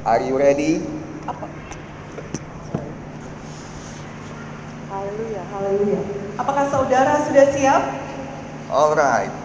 Are you ready? Apa? Haleluya, haleluya. Apakah saudara sudah siap? Alright.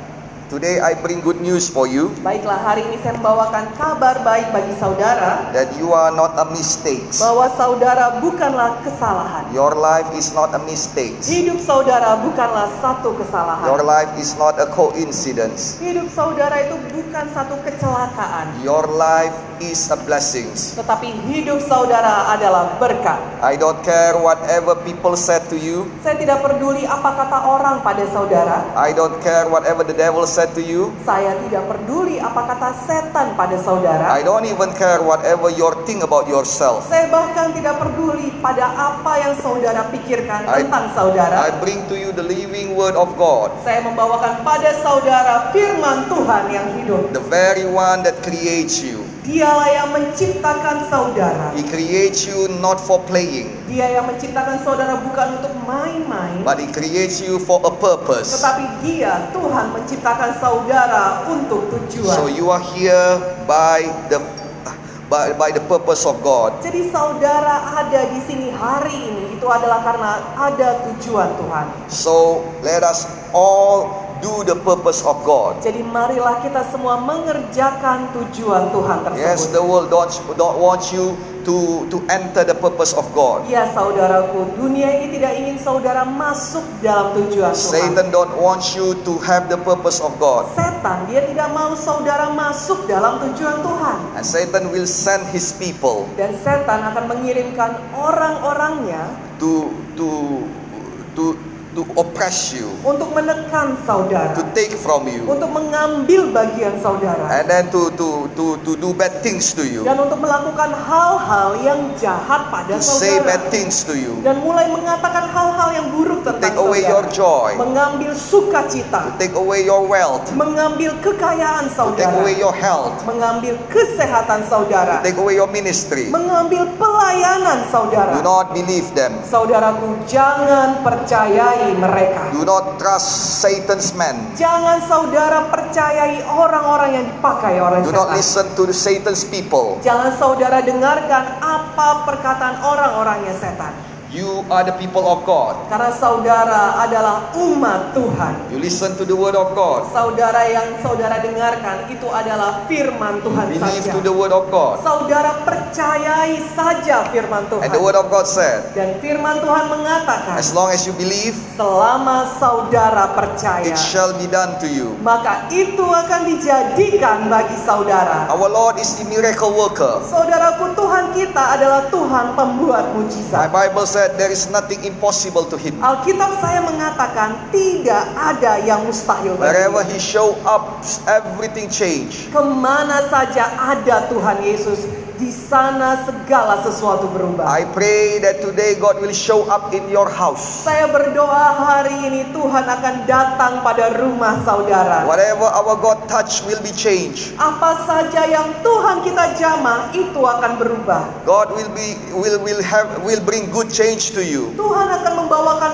Today I bring good news for you Baiklah, hari ini saya membawakan kabar baik bagi saudara that you are not a mistake. bahwa saudara bukanlah kesalahan. Your life is not a mistake. Hidup saudara bukanlah satu Your kesalahan. life is not a coincidence. Hidup saudara itu bukan satu kecelakaan, Your life is a blessing. tetapi hidup saudara adalah berkat. I don't care whatever people said to you. Saya tidak peduli apa kata orang pada saudara. I don't care whatever the devil said to you. Saya tidak peduli apa kata setan pada saudara. I don't even care whatever you think about yourself. Saya bahkan tidak peduli pada apa yang saudara pikirkan I- tentang I saudara. bring to you the living word of God, Saya membawakan pada saudara firman Tuhan yang hidup. the very one that creates you. Dialah yang menciptakan saudara. He creates you not for playing, Dia yang menciptakan saudara bukan untuk main-main, but He creates you for a purpose. tetapi Dia Tuhan menciptakan saudara untuk So tujuan. you are here by the by, by the purpose of God. Jadi saudara ada di sini hari ini itu adalah karena ada tujuan Tuhan. So let us all do the purpose of God. Jadi marilah kita semua mengerjakan tujuan Tuhan Yes, tersebut. the world don't, don't want you to, to enter the purpose of God. Ya saudaraku, dunia ini tidak ingin saudara masuk dalam tujuan Tuhan. Satan don't want you to have the purpose of God. Setan dia tidak mau saudara masuk dalam tujuan Tuhan. And Satan will send his people Dan setan akan mengirimkan orang-orangnya to to to to oppress you, untuk menekan saudara, to take from you, untuk mengambil bagian saudara, and then to to to to do bad things to you, dan untuk melakukan hal-hal yang jahat pada to say saudara. bad things to you, Dan mulai mengatakan hal-hal yang buruk to tentang take away saudara. your joy, Mengambil sukacita, to take away your wealth, mengambil kekayaan to take saudara, away your health, mengambil kesehatan saudara, to take away your ministry. mengambil pelayanan Do saudara. not believe them. Saudaraku, jangan percayai mereka. Do not trust Satan's men. Jangan saudara percayai orang-orang yang dipakai oleh Do not setan. listen to the Satan's people. Jangan saudara dengarkan apa perkataan orang-orangnya setan. You are the people of God. Karena saudara adalah umat Tuhan. You listen to the word of God. Saudara yang saudara dengarkan itu adalah firman Tuhan Believe saja. to the word of God. Saudara percayai saja firman Tuhan. And the word of God said, Dan firman Tuhan mengatakan, as long as you believe, selama saudara percaya, it shall be done to you. maka itu akan dijadikan bagi saudara. Our Lord is the miracle worker. Saudaraku, Tuhan kita adalah Tuhan pembuat My mujizat. Bible said there is nothing impossible to him. Alkitab saya mengatakan tidak ada yang mustahil Wherever bagi he show up, everything change. Ke mana saja ada Tuhan Yesus, di sana segala sesuatu berubah. I pray that today God will show up in your house. Saya berdoa hari ini Tuhan akan datang pada rumah saudara. Whatever our God touch will be changed. Apa saja yang Tuhan kita jamah itu akan berubah. God will be will will have will bring good change to you. Tuhan akan membawakan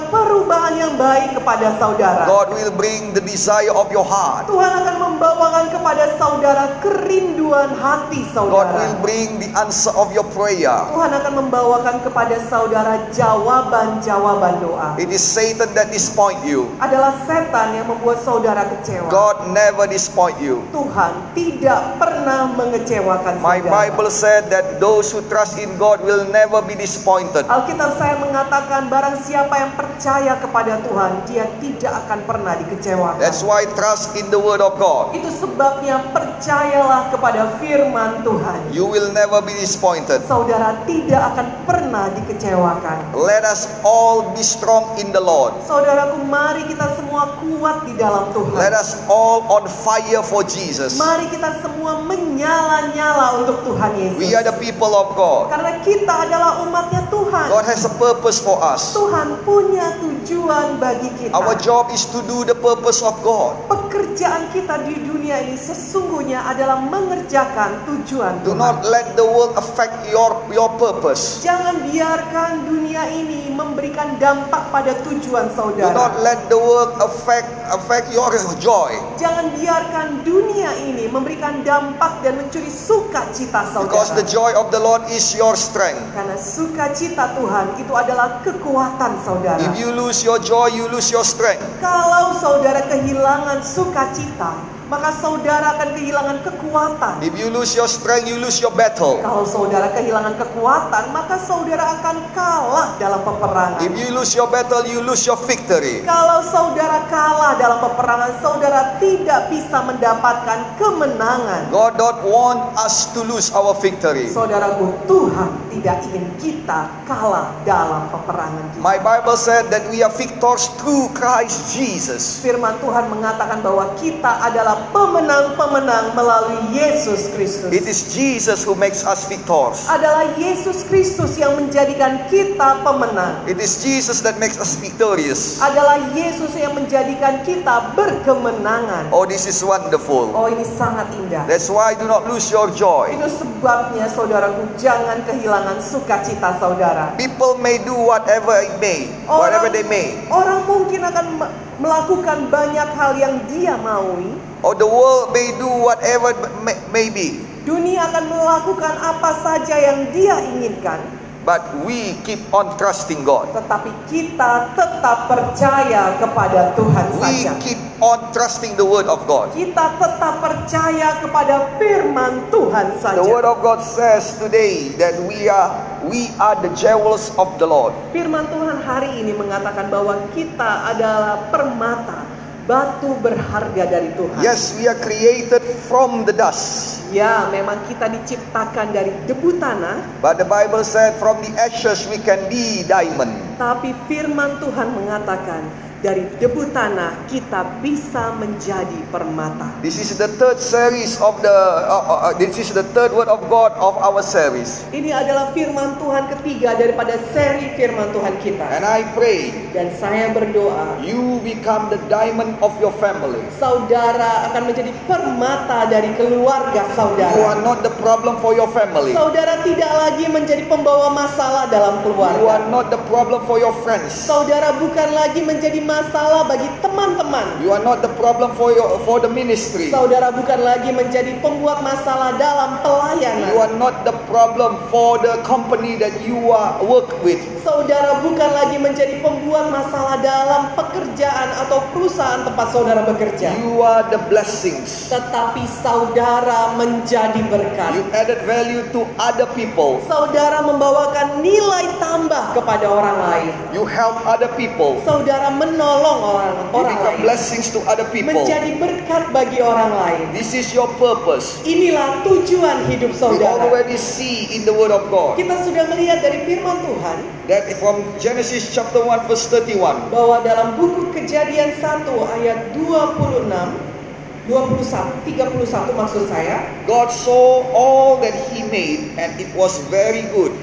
baik kepada saudara. God will bring the desire of your heart. Tuhan akan membawakan kepada saudara kerinduan hati God saudara. will bring the answer of your prayer. Tuhan akan membawakan kepada saudara jawaban-jawaban doa. It is Satan that disappoint you. Adalah setan yang membuat saudara kecewa. God never disappoint you. Tuhan tidak pernah mengecewakan My saudara. Bible said that those who trust in God will never be disappointed. Alkitab saya mengatakan barang siapa yang percaya kepada Tuhan, dia tidak akan pernah dikecewakan. That's why trust in the word of God. Itu sebabnya percayalah kepada firman Tuhan. You will never be disappointed. Saudara tidak akan pernah dikecewakan. Let us all be strong in the Lord. Saudaraku, mari kita semua kuat di dalam Tuhan. Let us all on fire for Jesus. Mari kita semua menyala-nyala untuk Tuhan Yesus. We are the people of God. Karena kita adalah umatnya Tuhan. God has a purpose for us. Tuhan punya tujuan bagi kita. Our job is to do the purpose of God. pekerjaan kita di dunia ini sesungguhnya adalah mengerjakan tujuan Do Tuhan. not let the world affect your, your purpose. Jangan biarkan dunia ini memberikan dampak pada tujuan Do saudara. not let the world affect affect your joy. Jangan biarkan dunia ini memberikan dampak dan mencuri sukacita Because the saudara. joy of the Lord is your strength. Karena sukacita Tuhan itu adalah kekuatan saudara. If you lose your joy, you lose your strength. Kalau saudara kehilangan sukacita, maka saudara akan kehilangan kekuatan. If you lose your strength, you lose your battle. Kalau saudara kehilangan kekuatan, maka saudara akan kalah dalam peperangan. If you lose your battle, you lose your victory. Kalau saudara kalah dalam peperangan, saudara tidak bisa mendapatkan kemenangan. God don't want us to lose our victory. Saudaraku, Tuhan tidak ingin kita kalah dalam peperangan kita. My Bible said that we are victors through Christ Jesus. Firman Tuhan mengatakan bahwa kita adalah pemenang-pemenang melalui Yesus Kristus. It is Jesus who makes us victors. Adalah Yesus Kristus yang menjadikan kita pemenang. It is Jesus that makes us victorious. Adalah Yesus yang menjadikan kita berkemenangan. Oh, this is wonderful. Oh, ini sangat indah. That's why do not lose your joy. Itu sebabnya saudaraku jangan kehilangan sukacita saudara. People may do whatever it may, whatever they may. orang mungkin akan me- melakukan banyak hal yang dia maui. Or the world may do whatever may, may be. Dunia akan melakukan apa saja yang dia inginkan. But we keep on trusting God. Tetapi kita tetap percaya kepada Tuhan We saja. keep on trusting the word of God. Kita tetap percaya kepada firman Tuhan The word saja. of God says today that we are we are the jewels of the Lord. Firman Tuhan hari ini mengatakan bahwa kita adalah permata, batu berharga dari Tuhan. Yes, we are created from the dust. Ya, memang kita diciptakan dari debu tanah, But the Bible said from the ashes we can be diamond. tapi firman Tuhan mengatakan dari debu tanah kita bisa menjadi permata. This is the third series of the uh, uh, this is the third word of God of our series. Ini adalah firman Tuhan ketiga daripada seri firman Tuhan kita. And I pray Dan saya berdoa, you become the diamond of your family. saudara akan menjadi permata dari keluarga You are saudara. not the problem for your family. Saudara tidak lagi menjadi pembawa masalah dalam You keluarga. are not the problem for your friends. Saudara bukan lagi menjadi masalah bagi teman-teman. You are not the problem for your for the ministry. Saudara bukan lagi menjadi pembuat masalah dalam You pelayanan. are not the problem for the company that you are work with. Saudara bukan lagi menjadi pembuat masalah dalam pekerjaan atau perusahaan tempat saudara bekerja. You are the blessings. Tetapi saudara menjadi berkat. You added value to other people. Saudara membawakan nilai tambah kepada orang lain. You help other people. Saudara menolong orang orang lain. blessings to other people. Menjadi berkat bagi orang lain. This is your purpose. Inilah tujuan hidup We saudara. already see in the word of God Kita sudah melihat dari firman Tuhan that from Genesis chapter 1 verse 31 bahwa dalam buku Kejadian 1 ayat 26 21 31 maksud saya God saw all that he made and it was very good.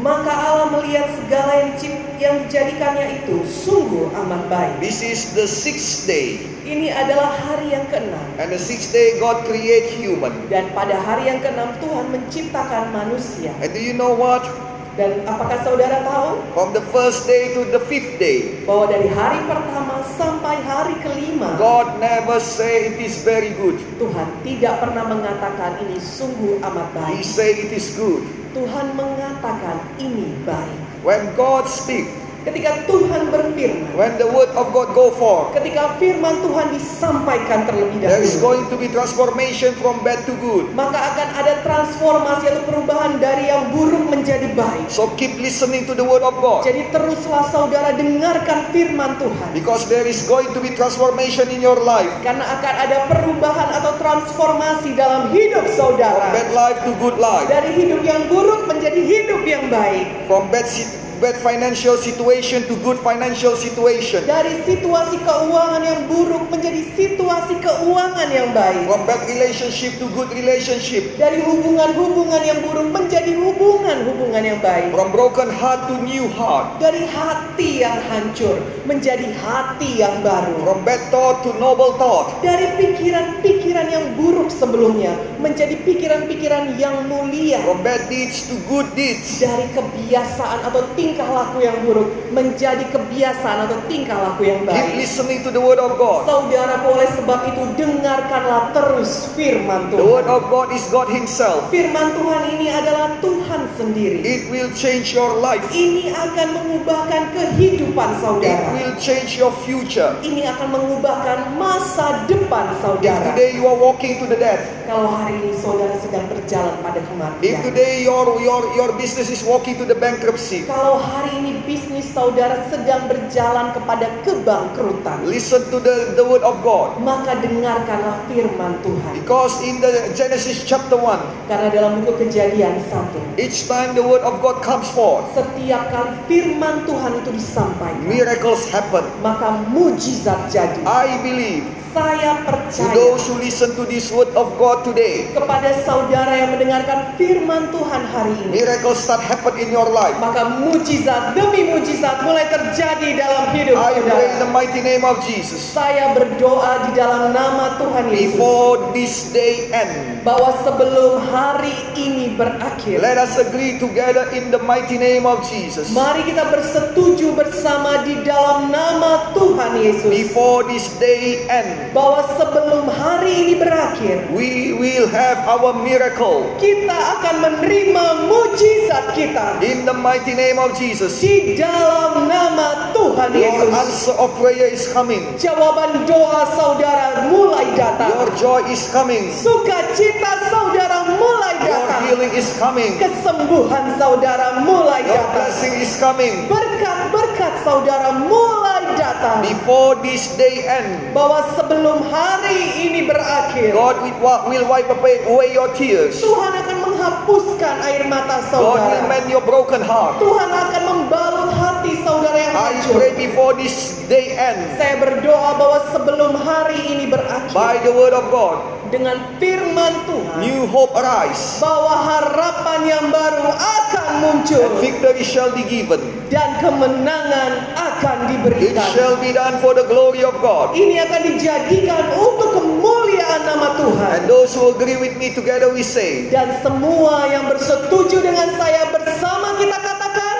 Maka Allah melihat segala yang yang dijadikannya itu sungguh amat baik. This is the sixth day. Ini adalah hari yang keenam And the sixth day God create human. dan pada hari yang keenam Tuhan menciptakan manusia. And do you know what? Dan apakah saudara tahu From the first day to the fifth day, bahwa dari hari pertama sampai hari kelima God never say it is very good. Tuhan tidak pernah mengatakan ini sungguh amat He baik. say it is good. Tuhan mengatakan ini baik. When God speak, Ketika Tuhan berfirman, when the word of God go forth, ketika firman Tuhan disampaikan terlebih there is dahulu, going to be transformation from bad to good. maka akan ada transformasi atau perubahan dari yang buruk menjadi baik. So keep listening to the word of God. Jadi teruslah saudara dengarkan firman Tuhan. Because there is going to be transformation in your life. Karena akan ada perubahan atau transformasi dalam hidup From saudara. bad life to good life. Dari hidup yang buruk menjadi hidup yang baik. From bad, bad financial situation to good financial situation. Dari situasi keuangan yang buruk menjadi situasi keuangan yang baik. From bad relationship to good relationship. Dari hubungan-hubungan yang buruk menjadi hubungan hubungan yang baik. From broken heart to new heart. Dari hati yang hancur menjadi hati yang baru. From bad thought to noble thought. Dari pikiran-pikiran yang buruk sebelumnya menjadi pikiran-pikiran yang mulia. From bad deeds to good deeds. Dari kebiasaan atau tingkah laku yang buruk menjadi kebiasaan atau tingkah laku yang Keep baik. listening to the word of God. Saudara oleh sebab itu dengarkanlah terus firman The word Tuhan. of God is God Himself. Firman Tuhan ini adalah Tuhan sendiri. It will change your life. Ini akan mengubahkan kehidupan It saudara. will change your future. Ini akan mengubahkan masa depan If saudara. today you are walking to the death, Kalau hari ini saudara sedang berjalan pada if kematian. today your your your business is walking to the bankruptcy, Kalau hari ini bisnis saudara sedang berjalan kepada kebangkrutan. listen to the, the word of God. Maka dengarkanlah firman Tuhan. Because in the Genesis chapter 1, Karena dalam buku kejadian satu. each time the word of God comes forth, Setiap kali firman Tuhan itu disampaikan. miracles happen. Maka mujizat jadi. I believe Saya to percaya. those who listen to this word of God today, kepada saudara yang mendengarkan firman Tuhan hari ini. miracles start happen in your life. Maka mujizat demi mujizat mulai terjadi dalam hidup I pray in saudara. the mighty name of Jesus. Saya berdoa di dalam nama Tuhan Yesus Before this day end, bahwa sebelum hari ini berakhir, let us agree together in the mighty name of Jesus. mari kita bersetuju bersama di dalam nama Tuhan Yesus Before this day end, bahwa sebelum hari ini berakhir, we will have our miracle. kita akan menerima mujizat kita In the mighty name of Jesus. di dalam nama Tuhan Your Yesus. answer of prayer is coming. Jawaban doa saudara mulai Your datang. joy is coming. Sukacita saudara mulai Your datang. healing is coming. Kesembuhan saudara mulai Your datang. blessing is coming. Berkat-berkat saudara mulai datang. Before this day end, Bahwa sebelum hari ini berakhir, God will wi- will wipe away your tears. Tuhan akan menghapuskan air mata God will saudara. mend your broken heart. Tuhan akan membalut hati saudara yang I hancur. pray before this day end, Saya berdoa bahwa sebelum hari ini berakhir by the word of God, dengan firman Tuhan new hope arise, bahwa harapan yang baru akan muncul and victory shall be given. dan kemenangan akan It diberikan. shall be done for the glory of God. Ini akan dijadikan untuk kemuliaan nama Tuhan. And those who agree with me together, we say, Dan semua yang bersetuju dengan saya bersama kita katakan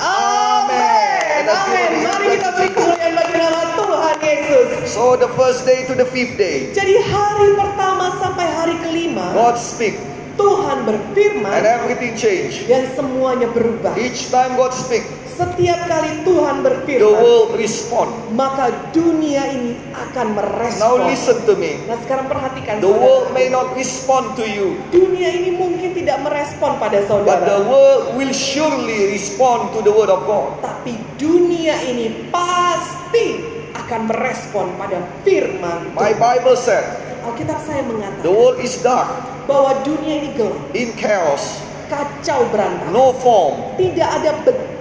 Amin. Amin. Mari kita beri kemuliaan bagi nama Tuhan Yesus. So the first day to the fifth day, Jadi hari pertama sampai hari kelima God speak Tuhan and berfirman everything change. dan semuanya berubah. Each time God speak, Setiap kali Tuhan the berfirman, world respond. maka dunia ini akan Now merespon. listen to me. Nah sekarang perhatikan The saudara. world may not respond to you, Dunia ini mungkin tidak merespon pada but the saudara. world will surely respond to the word of God. Tapi dunia ini pasti akan merespon pada firman My Tuhan. Bible said, Alkitab saya the mengatakan world is dark, bahwa dunia ini gelap, in chaos, kacau berantakan, no form. tidak ada bentuknya.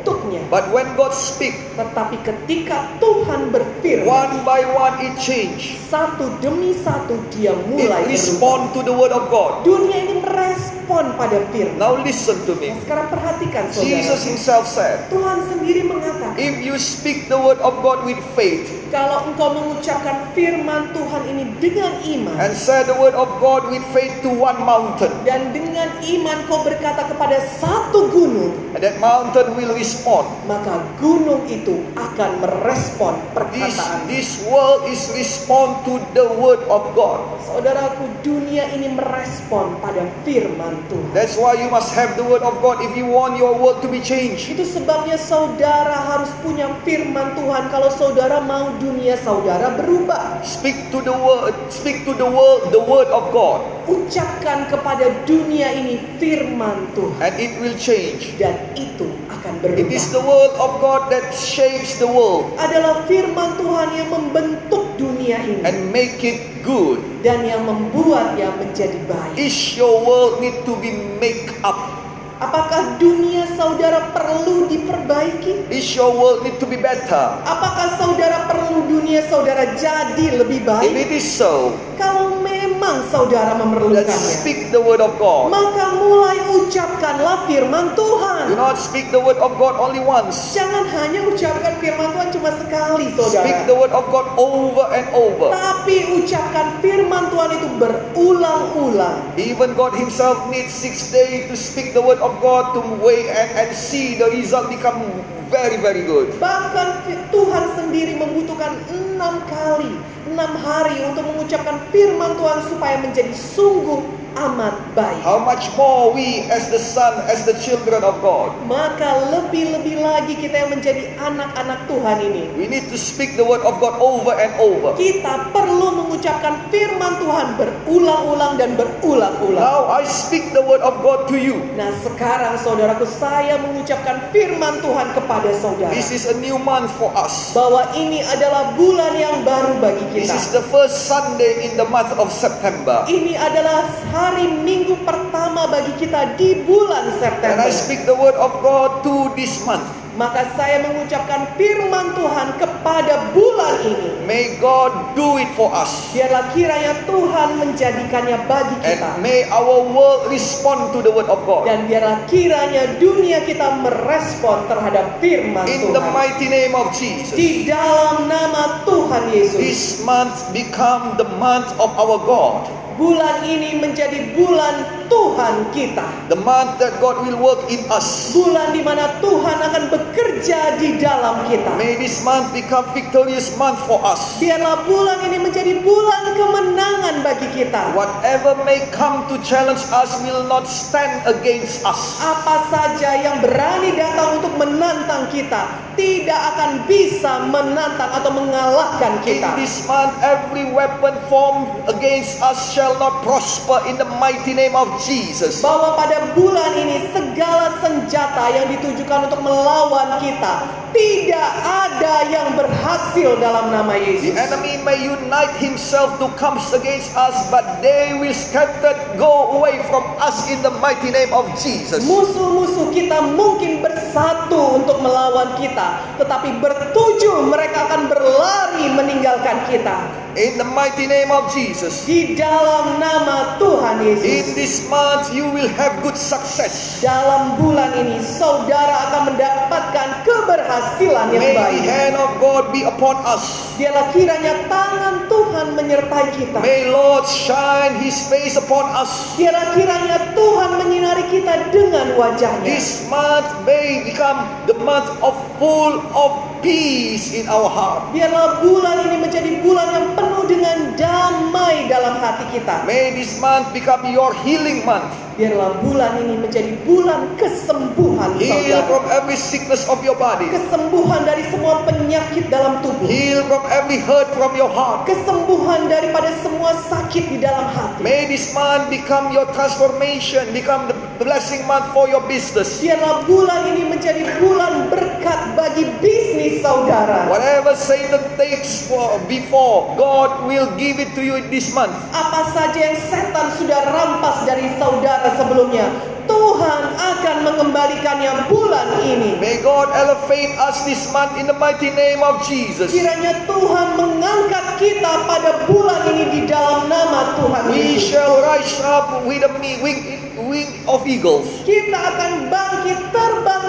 But when God speak, Tetapi ketika Tuhan berfirman, one by one it change. satu demi satu dia It mulai berubah. respond to the word of God. Dunia ini merespon pada firman. Now listen to me. Nah, sekarang perhatikan saudara. Jesus himself said, Tuhan sendiri mengatakan, if you speak the word of God with faith kalau engkau mengucapkan firman Tuhan ini dengan iman and say the word of God with faith to one mountain, dan dengan iman kau berkata kepada satu gunung, and that mountain will respond. Maka gunung itu akan merespon This, perkataan. this world is respond to the word of God. Saudaraku, dunia ini merespon pada firman Tuhan. That's why you must have the word of God if you want your world to be changed. Itu sebabnya saudara harus punya firman Tuhan kalau saudara mau dunia saudara berubah. Speak to the word, speak to the world the word of God, Ucapkan kepada dunia ini firman Tuhan and it will change. dan itu akan It is the berubah. word of God that shapes the world Adalah firman Tuhan yang membentuk dunia ini and make it good. dan yang membuatnya menjadi baik. Is your world need to be make up? Apakah dunia saudara perlu diperbaiki? Is your world need to be better? Apakah saudara perlu dunia saudara jadi lebih If baik? it is so, Kalau memang saudara memerlukannya, speak the word of God. maka mulai ucapkanlah firman Tuhan. Do not speak the word of God only once. Jangan hanya ucapkan firman Tuhan cuma sekali, Speak saudara. the word of God over and over. Tapi ucapkan firman Tuhan itu berulang-ulang. Even God Himself needs six days to speak the word of God to weigh and, and see the result become very, very good. Bahkan Tuhan sendiri membutuhkan enam kali, enam hari untuk mengucapkan firman Tuhan supaya menjadi sungguh amat baik. How much more we as the son, as the children of God. Maka lebih-lebih lagi kita yang menjadi anak-anak Tuhan ini. We need to speak the word of God over and over. Kita perlu mengucapkan firman Tuhan berulang-ulang dan berulang-ulang. Now I speak the word of God to you. Nah sekarang saudaraku saya mengucapkan firman Tuhan kepada saudara. This is a new month for us. Bahwa ini adalah bulan yang baru bagi This kita. is the first Sunday in the month of September. Ini adalah hari minggu pertama bagi kita di bulan And September. I speak the word of God to this month. Maka saya mengucapkan firman Tuhan kepada bulan ini. May God do it for us. Biarlah kiranya Tuhan menjadikannya bagi kita. And may our world respond to the word of God. Dan biarlah kiranya dunia kita merespon terhadap firman In the Tuhan. mighty name of Jesus. Di dalam nama Tuhan Yesus. This month become the month of our God. Bulan ini menjadi bulan Tuhan kita. The month that God will work in us. Bulan di mana Tuhan akan bekerja di dalam kita. May this month become victorious month for us. Biarlah bulan ini menjadi bulan kemenangan bagi kita. Whatever may come to challenge us will not stand against us. Apa saja yang berani datang untuk menantang kita tidak akan bisa menantang atau mengalahkan In kita. this month, every weapon formed against us shall not prosper in the mighty name of Jesus. Bahwa pada bulan ini segala senjata yang ditujukan untuk melawan kita tidak ada yang berhasil dalam nama The Yesus. enemy may unite himself to come against us, but they will scatter, go away from us in the mighty name of Jesus. Musuh-musuh kita mungkin bersatu untuk melawan kita, tetapi bertujuh mereka akan berlari meninggalkan kita. In the mighty name of Jesus. Di dalam nama Tuhan In Yesus. this month, you will have good success. Dalam bulan ini saudara akan mendapatkan keberhasilan yang May the baik. hand of God be upon us. Biarlah kiranya tangan Tuhan menyertai kita. May Lord shine His face upon us. Biarlah kiranya Tuhan menyinari kita dengan wajahnya. This month may become the month of full of peace in our heart. Biarlah bulan ini menjadi bulan yang penuh dengan damai dalam hati kita. May this month become your healing month. Biarlah bulan ini menjadi bulan kesembuhan Heal saudara. from every sickness of your body. Kesembuhan dari semua penyakit dalam tubuh. Heal from every hurt from your heart. Kesembuhan daripada semua sakit di dalam hati. May this month become your transformation, become the blessing month for your business. Biarlah bulan ini menjadi bulan berkat bagi bisnis saudara. Whatever Satan takes for before, God will give it to you in this month. Apa saja yang setan sudah rampas dari saudara sebelumnya, Tuhan akan mengembalikannya bulan ini. May God elevate us this month in the mighty name of Jesus. Kiranya Tuhan mengangkat kita pada bulan ini di dalam nama Tuhan We Yesus. shall rise up with a mi- wing, wing of eagles, Kita akan bangkit terbang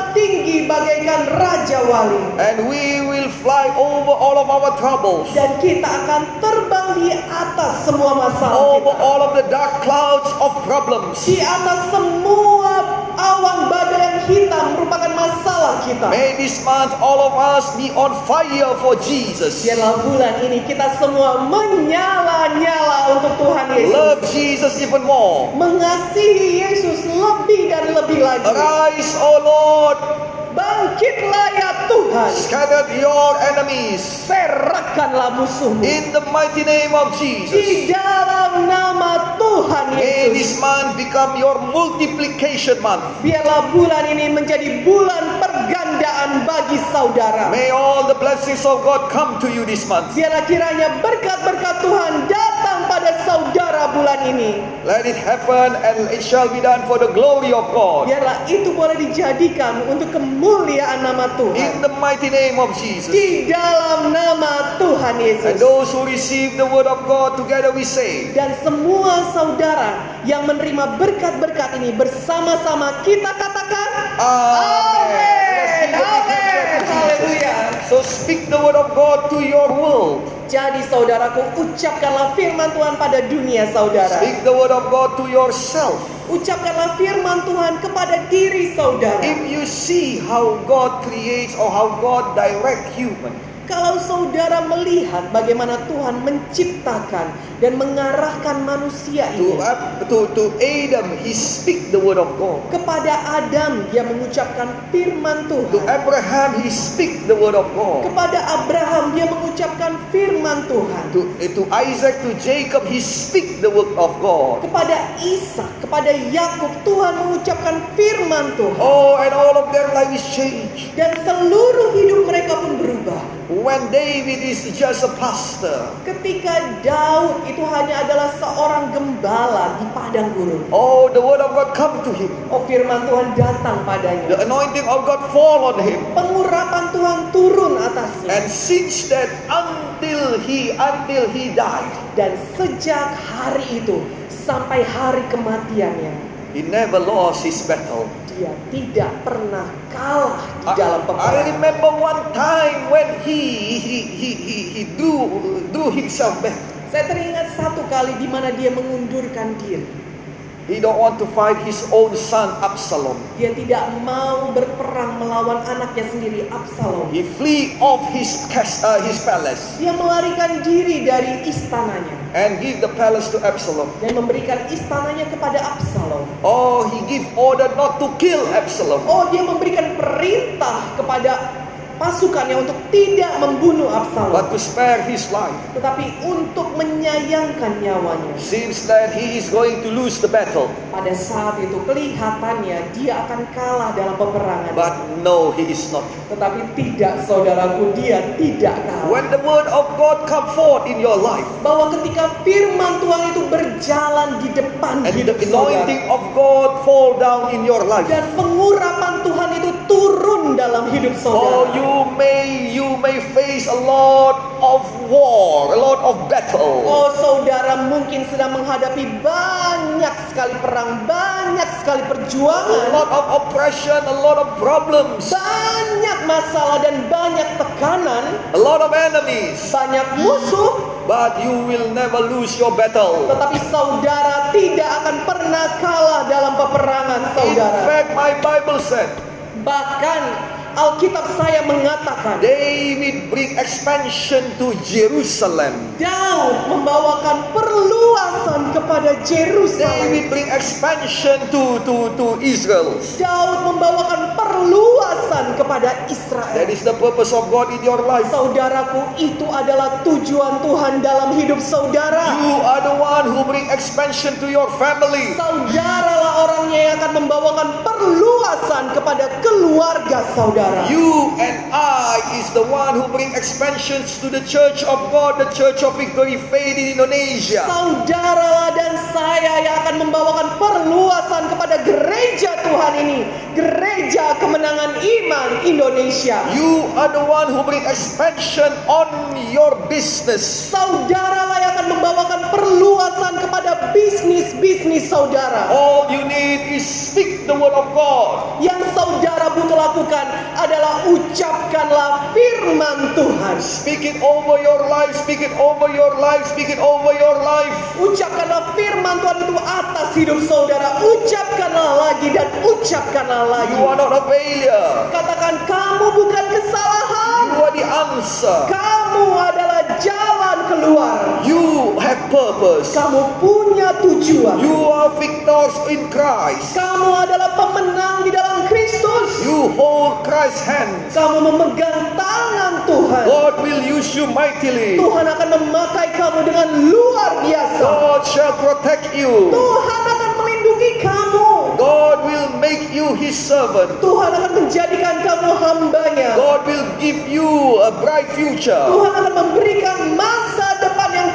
bagaikan Raja Wali. and we will fly over all of our troubles, Dan kita akan terbang di atas semua masalah over kita. all of the dark clouds of problems. Di atas semua awan badai yang hitam merupakan masalah kita. May this month all of us be on fire for Jesus. Biarlah bulan ini kita semua menyala-nyala untuk Tuhan Yesus. Love Jesus even more. Mengasihi Yesus lebih dan lebih lagi. Arise, O Lord, Bangkitlah ya Tuhan. scatter your enemies Serahkanlah musuhmu. in the mighty name of Jesus. Di dalam nama Tuhan May Yesus. this month become your multiplication month. Biarlah bulan ini menjadi bulan pergandaan bagi saudara. May all the blessings of God come to you this month. Biarlah kiranya berkat-berkat Tuhan datang pada saudara bulan ini. Let it happen and it shall be done for the glory of God. Biarlah itu boleh dijadikan untuk kemuliaan nama In Tuhan. the mighty name of Jesus. Di dalam nama Tuhan And Yesus. those who receive the word of God together we say, Dan semua saudara yang menerima berkat-berkat ini bersama-sama kita katakan Amen. Amin. So speak the word of God to your world. Jadi saudaraku ucapkanlah firman Tuhan pada dunia saudara. Speak the word of God to yourself. Ucapkanlah firman Tuhan kepada diri saudara. If you see how God creates or how God direct human, Kalau saudara melihat bagaimana Tuhan menciptakan dan mengarahkan manusia to, ini Ab- to, to Adam, he speak the word of God. kepada Adam dia mengucapkan firman To Tuhan. Abraham, he speak the word of God. Kepada Abraham dia mengucapkan firman Tuhan. To, eh, to Isaac, to Jacob, he speak the word of God. Kepada Ishak, kepada Yakub Tuhan mengucapkan firman Tuhan. Oh, and all of their life is changed. Dan seluruh hidup mereka pun berubah. When David is just a pastor, Ketika Daud itu hanya adalah seorang gembala di padang gurun. oh, the word of God come to him. Oh firman Tuhan datang The padanya. anointing of God fall on him. Pengurapan Tuhan turun atasnya. And since that, until he until he died, Dan sejak hari itu sampai hari kematiannya. he never lost his battle. Dia tidak pernah kalah di I, dalam I peperangan. remember one time when he he he he, he drew drew himself back. Saya teringat satu kali di mana dia mengundurkan diri. He don't want to fight his own son Absalom. Dia tidak mau berperang melawan anaknya sendiri Absalom. He flee off his uh, his palace Dia melarikan diri dari istananya and give the palace to Absalom. dan memberikan istananya kepada Absalom. Oh, he give order not to kill Absalom. Oh, dia memberikan perintah kepada pasukannya untuk tidak membunuh Absalom, but to spare his life. tetapi untuk menyayangkan nyawanya. Seems that he is going to lose the battle. Pada saat itu kelihatannya dia akan kalah dalam peperangan. But no, he is not. Tetapi tidak saudaraku, dia tidak kalah. When the word of God come forth in your life Bahwa ketika firman Tuhan itu berjalan di depan and the hidup saudara. anointing of God fall down in your life. Dan pengurapan Tuhan itu turun dalam hidup Oh, saudara. You may you may face a lot of war, a lot of battle. Oh saudara mungkin sedang menghadapi banyak sekali perang, banyak sekali A perjuangan, lot of oppression, a lot of problems, banyak masalah dan banyak tekanan, a lot of enemies. banyak musuh, But you will never lose your battle. tetapi saudara tidak akan pernah kalah dalam peperangan In saudara. fact, my Bible said Bahkan Alkitab saya mengatakan David bring expansion to Jerusalem. Daud membawakan perluasan kepada Jerusalem. David bring expansion to to to Israel. Daud membawakan perluasan kepada That Israel. is the purpose of God in your life. Saudaraku, itu adalah tujuan Tuhan dalam hidup saudara. You are the one who bring expansion to your family. Saudaralah orangnya yang akan membawakan perluasan kepada keluarga saudara. You and I is the one who bring expansions to the church of God, the church of Victory Faith in Indonesia. Saudaralah dan saya yang akan membawakan perluasan kepada gereja Tuhan ini. Gereja kemenangan iman Indonesia. You are the one who bring expansion on your business. Saudaralah yang akan membawakan perluasan kepada bisnis-bisnis saudara. All you need is speak the word of God. Yang saudara butuh lakukan adalah ucapkanlah firman Tuhan. Speak it over your life, speak it over your life, speak it over your life. Ucapkanlah firman Tuhan itu atas hidup saudara. Ucapkanlah lagi dan ucapkanlah lagi. You are not a failure. Katakan kamu bukan kesalahan. You are the answer. Kamu adalah jalan keluar. You have purpose. Kamu punya tujuan. You are victors in Christ. Kamu adalah pemenang di dalam Kristus. You hold Christ's hands. Kamu memegang tangan Tuhan. God will use you mightily. Tuhan akan memakai kamu dengan luar biasa. God shall protect you. Tuhan akan melindungi kamu. God will make you his servant. Tuhan akan menjadikan kamu hambanya. God will give you a bright future. Tuhan akan memberikan masa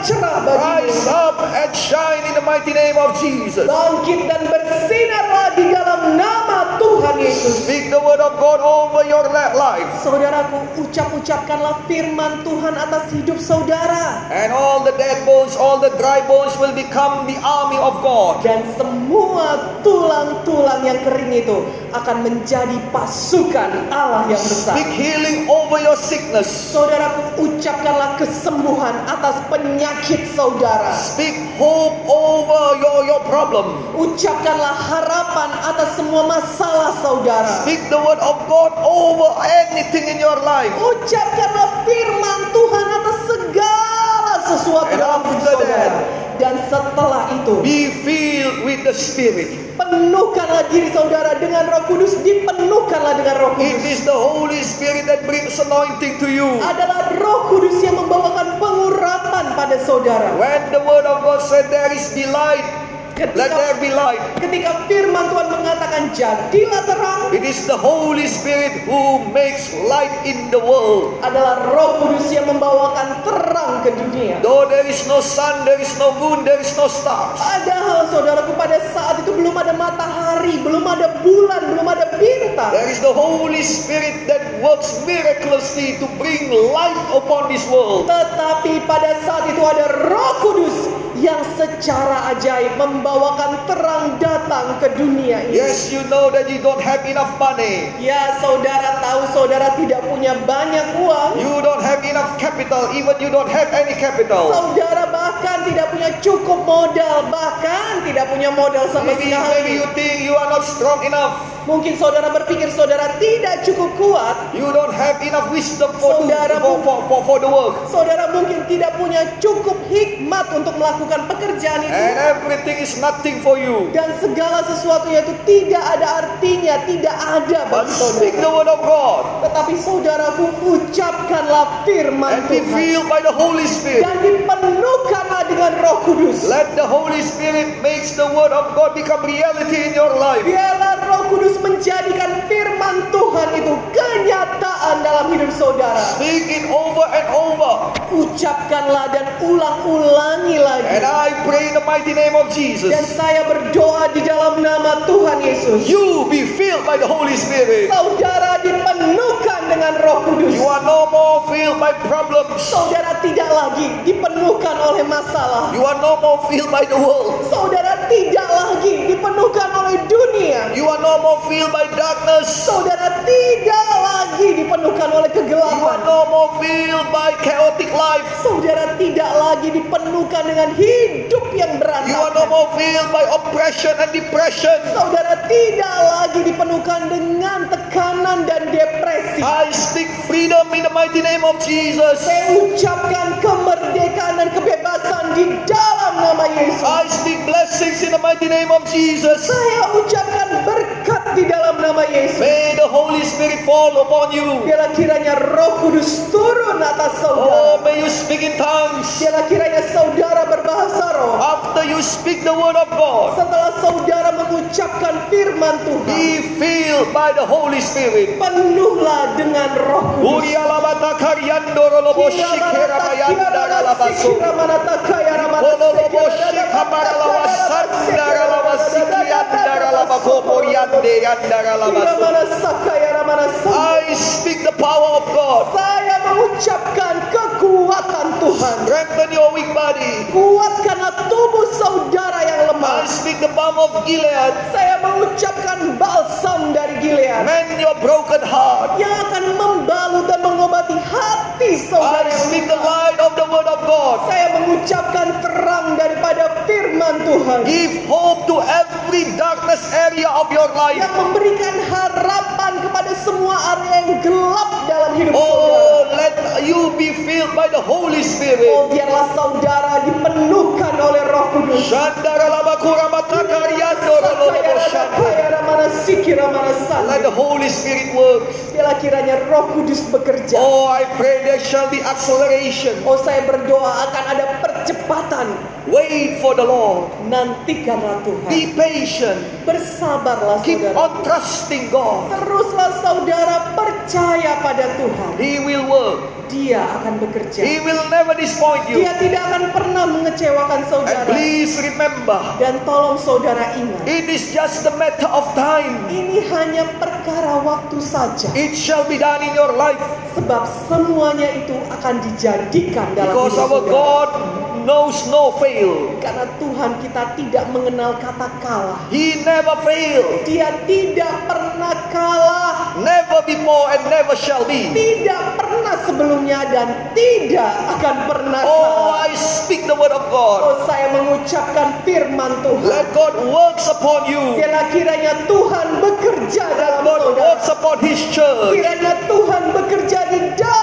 cerah bagimu. Rise up and shine in the mighty name of Jesus. Bangkit dan bersinarlah di dalam nama Tuhan Yesus. Speak the word of God over your life. Saudaraku, ucap-ucapkanlah firman Tuhan atas hidup saudara. And all the dead bones, all the dry bones will become the army of God. Dan semua tulang-tulang yang kering itu akan menjadi pasukan Allah yang besar. Speak healing over your sickness. Saudaraku, ucapkanlah kesembuhan atas penyakit saudara. Speak hope over your, your problem. Ucapkanlah harapan atas semua masalah saudara. Speak the word of God over anything in your life. Ucapkanlah firman Tuhan atas segala sesuatu And dalam hidup saudara. that, Dan setelah itu, Be filled with the Spirit. penuhkanlah diri saudara dengan roh kudus. Dipenuhkanlah dengan roh It kudus. is the Holy Spirit that brings anointing to you. Adalah roh kudus yang membawakan pengurapan pada saudara. When the word of God said there is delight, let Ketika, there be light. ketika firman Tuhan mengatakan jadilah terang, It is the Holy Spirit who makes light in the world. adalah roh kudus yang membawakan terang ke dunia. Though there is no sun, there is no moon, there is no stars. Padahal saudaraku pada saat itu belum ada matahari, belum ada bulan, belum ada bintang. There is the Holy Spirit that works miraculously to bring light upon this world. Tetapi pada saat itu ada roh kudus yang secara ajaib membawakan terang datang ke dunia ini. Yes, you know that you don't have enough money. Ya saudara tahu saudara tidak punya banyak uang. You don't have enough capital, even you don't have any capital. Saudara bahkan tidak punya cukup modal, bahkan tidak punya modal sama Maybe, maybe sekali. you think you are not strong enough. Mungkin saudara berpikir saudara tidak cukup kuat. You don't have enough wisdom for, do, Saudara for, for, for, for the work. Saudara mungkin tidak punya cukup hikmat untuk melakukan pekerjaan itu. And everything is nothing for you. Dan segala sesuatunya itu tidak ada artinya, tidak ada bagi speak saudara. the word of God Tetapi saudaraku ucapkanlah firman and Tuhan. filled by the Holy Spirit. Dan dipenuhkanlah dengan roh kudus. Let the Holy Spirit makes the word of God become reality in your life. Biarlah roh kudus menjadikan firman Tuhan itu kenyataan dalam hidup saudara. Speak it over and over. Ucapkanlah dan ulang-ulangi lagi. And I pray in the mighty name of Jesus. Dan saya berdoa di dalam nama Tuhan Yesus. You be filled by the Holy Spirit. Saudara dipenuhkan dengan roh kudus. You are no more filled by problems. Saudara tidak lagi dipenuhkan oleh masalah. You are no more filled by the world. Saudara tidak lagi dipenuhkan dunia. You are no more filled by darkness. Saudara tidak lagi dipenuhkan oleh You are kegelapan. no more filled by chaotic life. Saudara tidak lagi dipenuhkan dengan hidup yang You are no berantakan. more filled by oppression and depression. Saudara tidak lagi dipenuhkan dengan tekanan dan depresi. I speak freedom in the mighty name of Jesus. Saya ucapkan kemerdekaan dan kebebasan di dalam nama Yesus. I speak blessings in the mighty name of Jesus. Saya ucapkan di dalam nama Yesus. May the Holy Spirit fall upon you. Biarlah kiranya roh kudus turun atas Oh, saudara. may you speak in tongues. Biarlah kiranya saudara berbahasa roh. After you speak the word of God, Setelah saudara mengucapkan firman Tuhan. be filled by the Holy Spirit. Penuhlah dengan roh kudus. Urialabata karyandoro lobo shikera bayandara labaso. Kololobo shikamara lawa sandara lawa sikiandara laba koporiande yandara labaso. I speak the power of God. Saya mengucapkan kekuatan Tuhan. Strengthen your weak body. Kuatkanlah tubuh saudara yang I lemah. speak the balm of Gilead. Saya mengucapkan balsam dari Gilead Mend your broken heart. yang akan membalut dan mengobati hati saudara. I speak the light of the word of God. Saya mengucapkan terang daripada firman Tuhan Give hope to every darkness area of your life. yang memberikan harapan kepada semua area yang gelap dalam hidup saudara. Oh, let you be filled by the Holy Oh, Spirit. biarlah saudara dipenuhkan oleh Roh Kudus. Let the Holy Spirit work. Biarlah kiranya Roh Kudus bekerja. Oh, I pray there shall be acceleration. Oh, saya berdoa akan ada percepatan. Wait for the Lord. Nantikanlah Tuhan. Be patient. Bersabarlah Keep saudara. on trusting God. Teruslah saudara percaya pada Tuhan, He will work. Dia akan bekerja. He will never disappoint you. Dia tidak akan pernah mengecewakan And saudara. please remember, Dan tolong saudara ingat, it is just a matter of time. ini hanya perkara waktu saja. It shall be done in your life. Sebab semuanya itu akan dijadikan dalam Because hidup our saudara. God knows no fail. Karena Tuhan kita tidak mengenal kata kalah. He never fail. Dia tidak pernah kalah. Never before and never shall be. Tidak pernah sebelumnya dan tidak akan pernah Oh, kalah. I speak the word of God. Oh, saya mengucapkan firman Tuhan. Let God works upon you. Biarlah kiranya Tuhan bekerja Let dalam God saudara. works upon His church. Kiranya Tuhan bekerja di dalam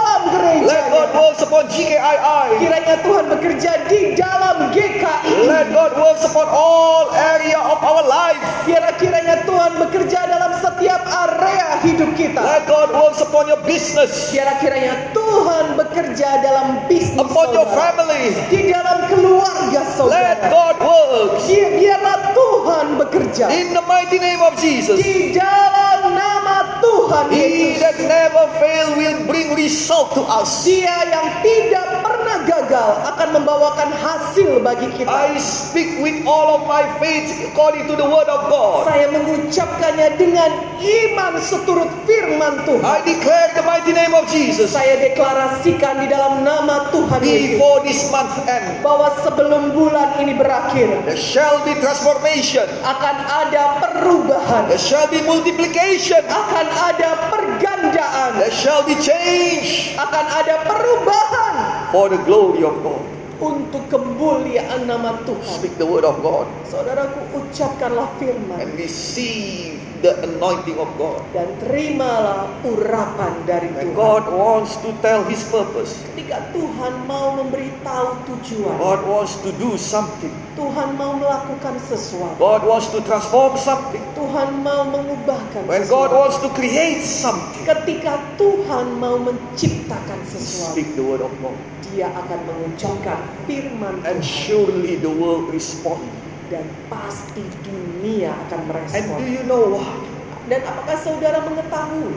Let God works upon GKII. Kiranya Tuhan bekerja di dalam GKI. Let God works upon all area of our life. Biarlah kiranya Tuhan bekerja dalam setiap area hidup kita. Let God works upon your business, Biarlah kiranya Tuhan bekerja dalam bisnis upon your saudara. family. Di dalam keluarga Let saudara. God works Bi- Biarlah Tuhan bekerja. in the mighty name of Jesus. Di dalam nama Tuhan He Yesus. that never fail will bring result to us. Dia yang tidak pernah gagal akan membawakan hasil bagi kita. I speak with all of my faith according to the word of God. Saya mengucapkannya dengan iman seturut firman Tuhan. I declare the mighty name of Jesus Saya deklarasikan di dalam nama Tuhan Yesus before this month end. bahwa sebelum bulan ini berakhir There shall be transformation. akan ada perubahan, There shall be multiplication. akan ada pergandaan, There shall be change akan ada perubahan for the glory of God. untuk kemuliaan nama Tuhan. Speak the word of God Saudaraku ucapkanlah firman and receive the anointing of God. dan terimalah urapan dari And Tuhan. God wants to tell His purpose. Ketika Tuhan mau memberitahu tujuan, God wants to do something. Tuhan mau melakukan sesuatu, God wants to transform something. Tuhan mau mengubahkan When God sesuatu. wants to create something, Ketika Tuhan mau menciptakan sesuatu, speak the word of God. Dia akan mengucapkan firman And Tuhan surely the world respond. Dan pasti dunia akan And merespon. do you know what? Dan apakah saudara mengetahui,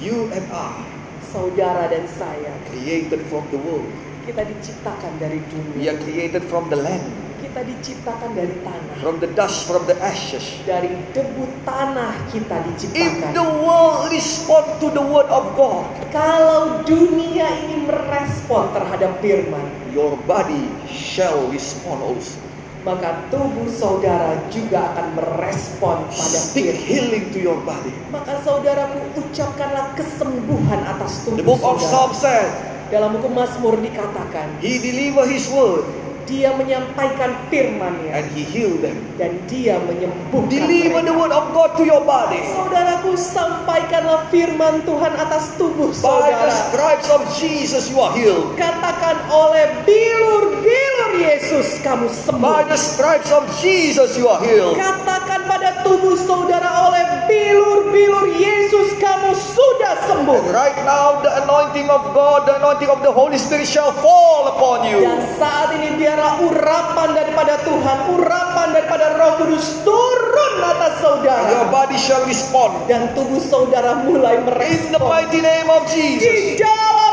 You and I saudara dan saya, created from the world. kita diciptakan dari We dunia, are created from the land, kita diciptakan dari tanah, from the dust, from the ashes. dari debu tanah kita If diciptakan. the world respond to the word of God, Kalau dunia ini merespon terhadap firman, your body shall respond also. Maka tubuh saudara juga akan merespon pada Speak healing to your body. Maka saudaraku ucapkanlah kesembuhan atas The tubuh book of Psalm said, Dalam buku Mazmur dikatakan, He deliver His word dia menyampaikan firman-Nya and He healed them. dan dia menyembuhkan Deliver the mereka. word of God to your body. Saudaraku, sampaikanlah firman Tuhan atas tubuh By the saudara. stripes of Jesus, you are healed. Katakan oleh bilur-bilur Yesus kamu By sembuh. the stripes of Jesus, you are healed. Katakan pada tubuh saudara oleh bilur-bilur Yesus kamu sudah sembuh. And right now, the anointing of God, the anointing of the Holy Spirit shall fall upon you. Dan saat ini biarlah urapan daripada Tuhan, urapan daripada Roh Kudus turun atas And your saudara. body shall respond. Dan tubuh saudara mulai In the merespon. mighty name of Di Jesus. dalam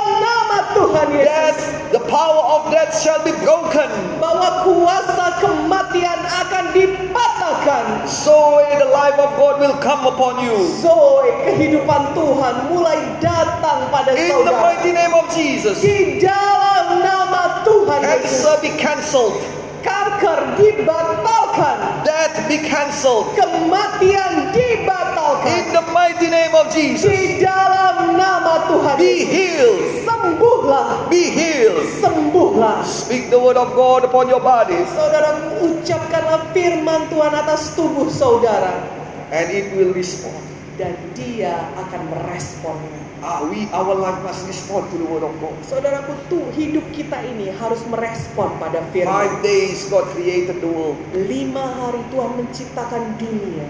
Tuhan Death, Yesus. the power of death shall be broken. Bahwa kuasa kematian akan dipatahkan. So the life of God will come upon you. Zoe, kehidupan Tuhan mulai datang pada In the saudara. mighty name of Jesus. Di dalam nama Tuhan Yesus. Cancer be cancelled. Kanker dibatalkan. Death be cancelled. Kematian dibatalkan. In the mighty name of Jesus. Di dalam nama Tuhan Be healed. Sembuhlah. Be healed. Sembuhlah. Speak the word of God upon your body. Saudara ucapkanlah firman Tuhan atas tubuh saudara. And it will respond. Dan dia akan meresponnya. Ah, we, our life must respond to the word of God. Saudaraku tuh hidup kita ini harus merespon pada firman. Five days God created the world. Lima hari Tuhan menciptakan dunia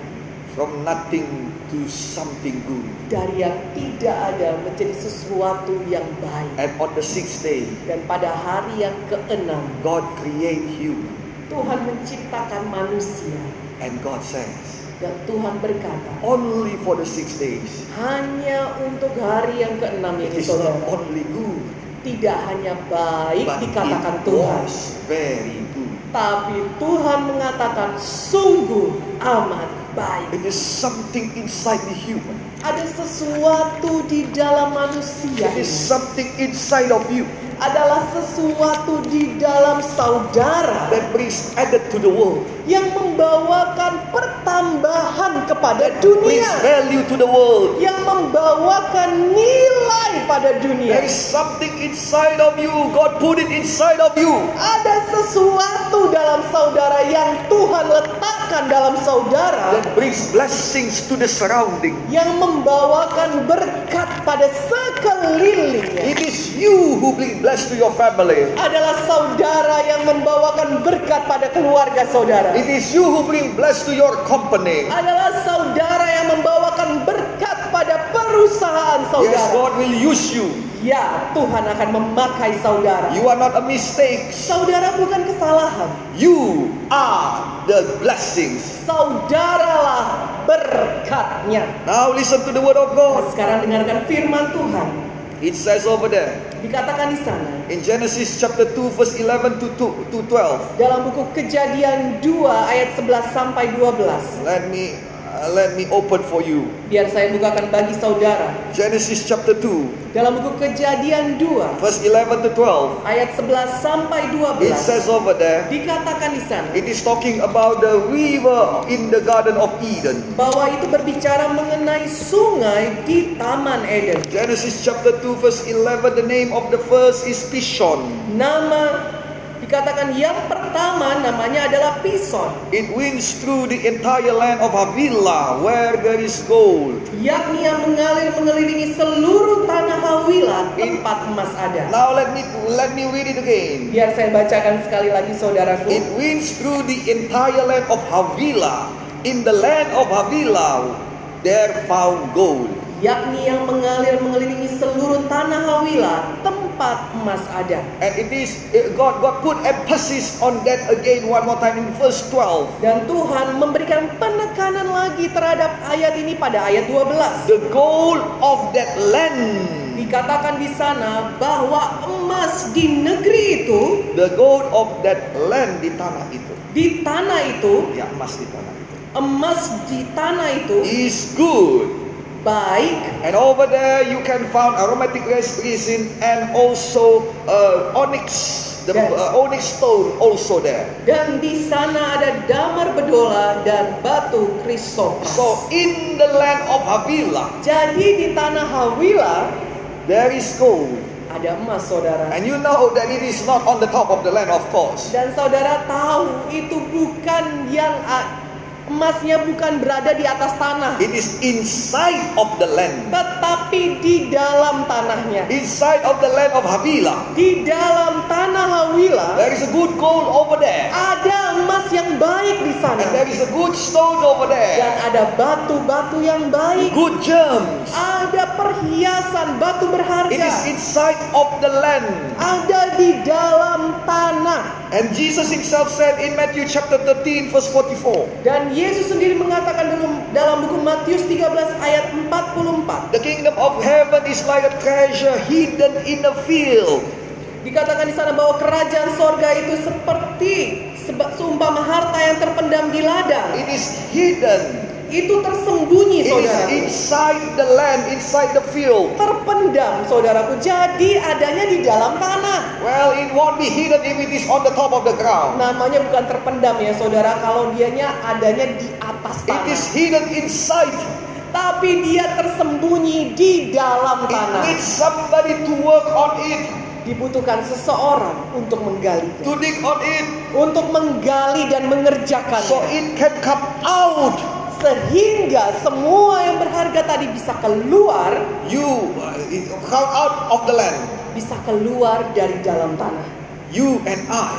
From nothing to something good. dari yang tidak ada menjadi sesuatu yang baik. And on the sixth day, Dan pada hari yang keenam God create human. Tuhan menciptakan manusia And God says, Dan Tuhan berkata, only for the six days. hanya untuk hari yang keenam It ini is not saudara. only good, Tidak hanya baik but dikatakan it Tuhan. was very good. Tapi Tuhan mengatakan sungguh amat baik. It is something inside the human. Ada sesuatu di dalam manusia It is something inside of you Adalah sesuatu di dalam saudara that brings added to the world. yang membawakan pertambahan kepada That brings dunia. value to the world. Yang membawakan nilai pada There dunia. is something inside of you. God put it inside of you. Ada sesuatu dalam saudara yang Tuhan letakkan dalam saudara That brings blessings to the surrounding. yang membawakan berkat pada sekelilingnya. It is you who bring bless to your family. Adalah saudara yang membawakan berkat pada keluarga saudara. It is you who bring bless to your company. Adalah saudara yang membawakan berkat pada perusahaan Yes, saudara. God will use you. Ya, Tuhan akan memakai saudara. You are not a mistake. Saudara bukan kesalahan. You are the blessings. Saudaralah berkatnya. Now listen to the word of God. Sekarang dengarkan firman Tuhan. It says over there Dikatakan di sana in Genesis chapter 2 verse 11 to 2 to 12. dalam buku Kejadian 2 ayat 11 sampai 12. Let me uh, let me open for you. Biar saya bukakan bagi saudara. Genesis chapter 2 Dalam buku Kejadian 2 verse 11 to 12. ayat 11 sampai It 12 says over there dikatakan di sana it is talking about the river in the garden of Eden. bahwa itu berbicara mengenai sungai di Taman Eden. Genesis chapter 2 verse 11 the name of the first is Pishon. Nama dikatakan yang pertama namanya adalah Pison, It winds through the entire land of Havilah where there is gold. yakni yang mengalir mengelilingi seluruh tanah Hawila tempat emas ada. Now let me let me read it again. Biar saya bacakan sekali lagi saudaraku. It winds through the entire land of Havilah. In the land of Havilah there found gold. yakni yang mengalir mengelilingi seluruh tanah Hawila tempat emas ada. And it is God God put emphasis on that again one more time in verse 12. Dan Tuhan memberikan penekanan lagi terhadap ayat ini pada ayat 12. The gold of that land. Dikatakan di sana bahwa emas di negeri itu, The gold of that land di tanah itu. di tanah itu, Ya, emas di tanah itu. emas di tanah itu Is good. Baik And over there you can find aromatic resin and also uh, onyx, the Yes. uh, onyx stone also there. dan di sana ada damar bedola dan batu krisopras. So in the land of Havilah Jadi di tanah Hawila there is gold, ada emas saudara. and you know that it is not on the top of the land, of course. Dan saudara tahu itu bukan yang emasnya bukan berada di atas tanah, It is inside of the land, tetapi di dalam tanahnya. inside of the land of Havilah. Di dalam tanah Hawila There is a good gold over there, ada emas yang baik di and sana there is a good stone over dan there, ada batu-batu yang baik. good gems. Ada perhiasan batu It is berharga. inside of the land. Ada di dalam tanah. And Jesus himself said in Matthew chapter 13 verse 44, Dan Yesus sendiri mengatakan dalam, dalam buku Matius 13 ayat 44. the kingdom of heaven is like a treasure hidden in a field. Dikatakan di sana bahwa kerajaan sorga itu seperti seumpama harta yang terpendam di ladang. It is hidden. Itu tersembunyi It saudara. inside the land, inside the field. Terpendam saudaraku. Jadi adanya di dalam tanah. Well, it won't be hidden if it is on the top of the ground. Namanya bukan terpendam ya saudara. Kalau dianya adanya di atas It is tanah. hidden inside. Tapi dia tersembunyi di dalam It tanah. needs somebody to work on it, Dibutuhkan seseorang untuk menggali. to dig on it, Untuk menggali dan mengerjakan. so it can come out. Sehingga semua yang berharga tadi bisa keluar. You uh, come out of the land. Bisa keluar dari dalam tanah. You and I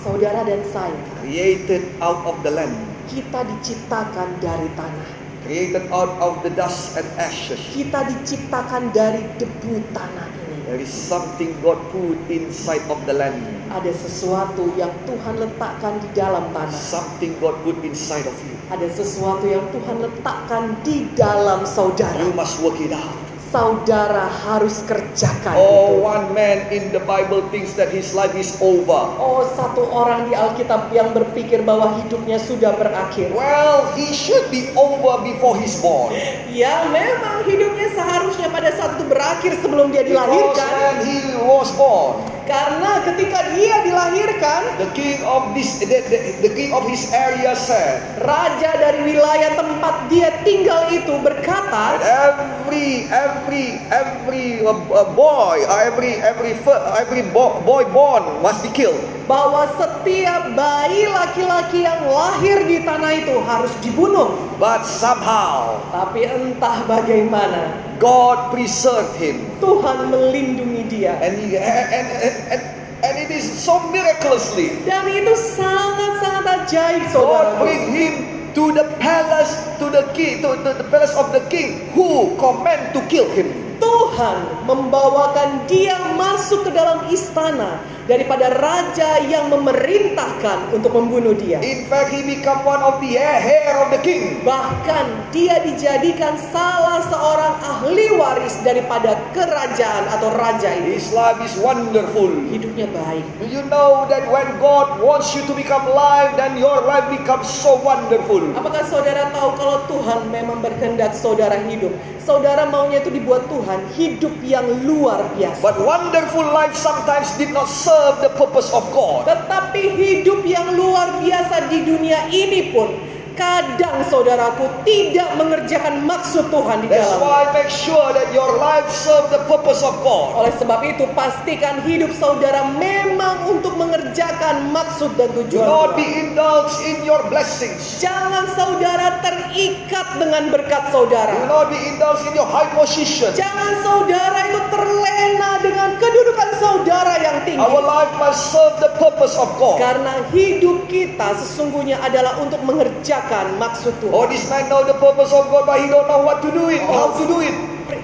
Saudara dan saya. created out of the land, Kita diciptakan dari tanah. created out of the dust and ashes. Kita diciptakan dari debu tanah. There is something God put inside of the land. Ada sesuatu yang Tuhan letakkan di dalam tanah. Something God put inside of you. Ada sesuatu yang Tuhan letakkan di dalam saudara. You must work it out. Saudara harus kerjakan Oh, itu. one man in the Bible thinks that his life is over. Oh, satu orang di Alkitab yang berpikir bahwa hidupnya sudah berakhir. Well, he should be over before he's born. Ya, memang hidupnya seharusnya pada saat itu berakhir sebelum dia Because dilahirkan. when he was born, Karena ketika dia dilahirkan, the king of this, the, the, the king of his area said, raja dari wilayah tempat dia tinggal itu berkata, every every every uh, uh, boy, uh, every every every bo- boy born must be killed. Bahwa setiap bayi laki-laki yang lahir di tanah itu harus dibunuh. But somehow Tapi entah bagaimana, God preserved him, Tuhan melindungi dia. and he, and, and, and, and it is so miraculously. Dan itu sangat-sangat ajaib, God saudara. bring him to the palace, to the king, to, to the palace of the king, who command to kill him. Tuhan membawakan dia masuk ke dalam istana daripada raja yang memerintahkan untuk membunuh dia. In fact, he become one of the heir, of the king. Bahkan dia dijadikan salah seorang ahli waris daripada kerajaan atau raja ini. His life is wonderful. Hidupnya baik. Do you know that when God wants you to become live, then your life becomes so wonderful? Apakah saudara tahu kalau Tuhan memang berkehendak saudara hidup? Saudara maunya itu dibuat Tuhan hidup yang luar biasa. But wonderful life sometimes did not serve the purpose of God. Tetapi hidup yang luar biasa di dunia ini pun kadang saudaraku tidak mengerjakan maksud Tuhan di That's dalam. why make sure that your life serve the purpose of God. Oleh sebab itu pastikan hidup saudara memang untuk mengerjakan maksud dan Do tujuan not Tuhan. be indulged in your blessings. Jangan saudara terikat dengan berkat Do saudara. not be indulged in your high position. Jangan saudara itu terlena dengan kedudukan saudara yang tinggi. Our life must serve the purpose of God. Karena hidup kita sesungguhnya adalah untuk mengerjakan maksud Tuhan. Oh, this man know the purpose of God, but he don't know what to do it, how to do it.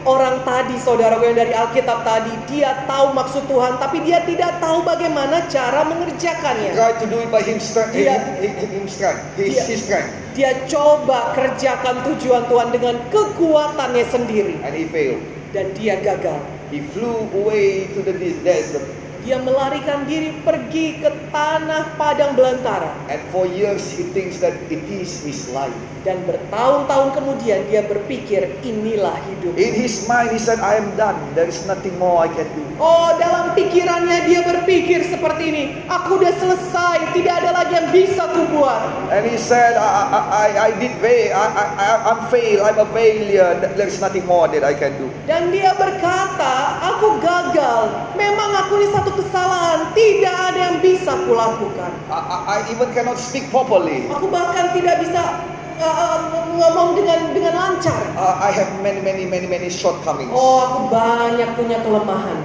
Orang tadi, saudara yang dari Alkitab tadi, dia tahu maksud Tuhan, tapi dia tidak tahu bagaimana cara mengerjakannya. Try to do it by him strength, Dia- him, him, him strength, his, Dia- his strength, Dia coba kerjakan tujuan Tuhan dengan kekuatannya sendiri, and he failed. dan dia gagal. He flew away to the desert, Dia melarikan diri pergi ke tanah padang belantara, and for years he thinks that it is his life. dan bertahun-tahun kemudian dia berpikir inilah hidup. In his mind, he said, "I am done. There is nothing more I can do." Oh, dalam pikirannya dia berpikir seperti ini. Aku udah selesai, tidak ada lagi yang bisa kubuat. And he said, "I, I, I, I did fail. I, I, I- I'm fail. I'm a failure. There is nothing more that I can do." Dan dia berkata, aku gagal. Memang aku ini satu kesalahan. Tidak ada yang bisa kulakukan. I, I, even cannot speak properly. Aku bahkan tidak bisa uh, ngomong dengan dengan lancar. Uh, I have many, many, many, many shortcomings. Oh, aku banyak punya kelemahan.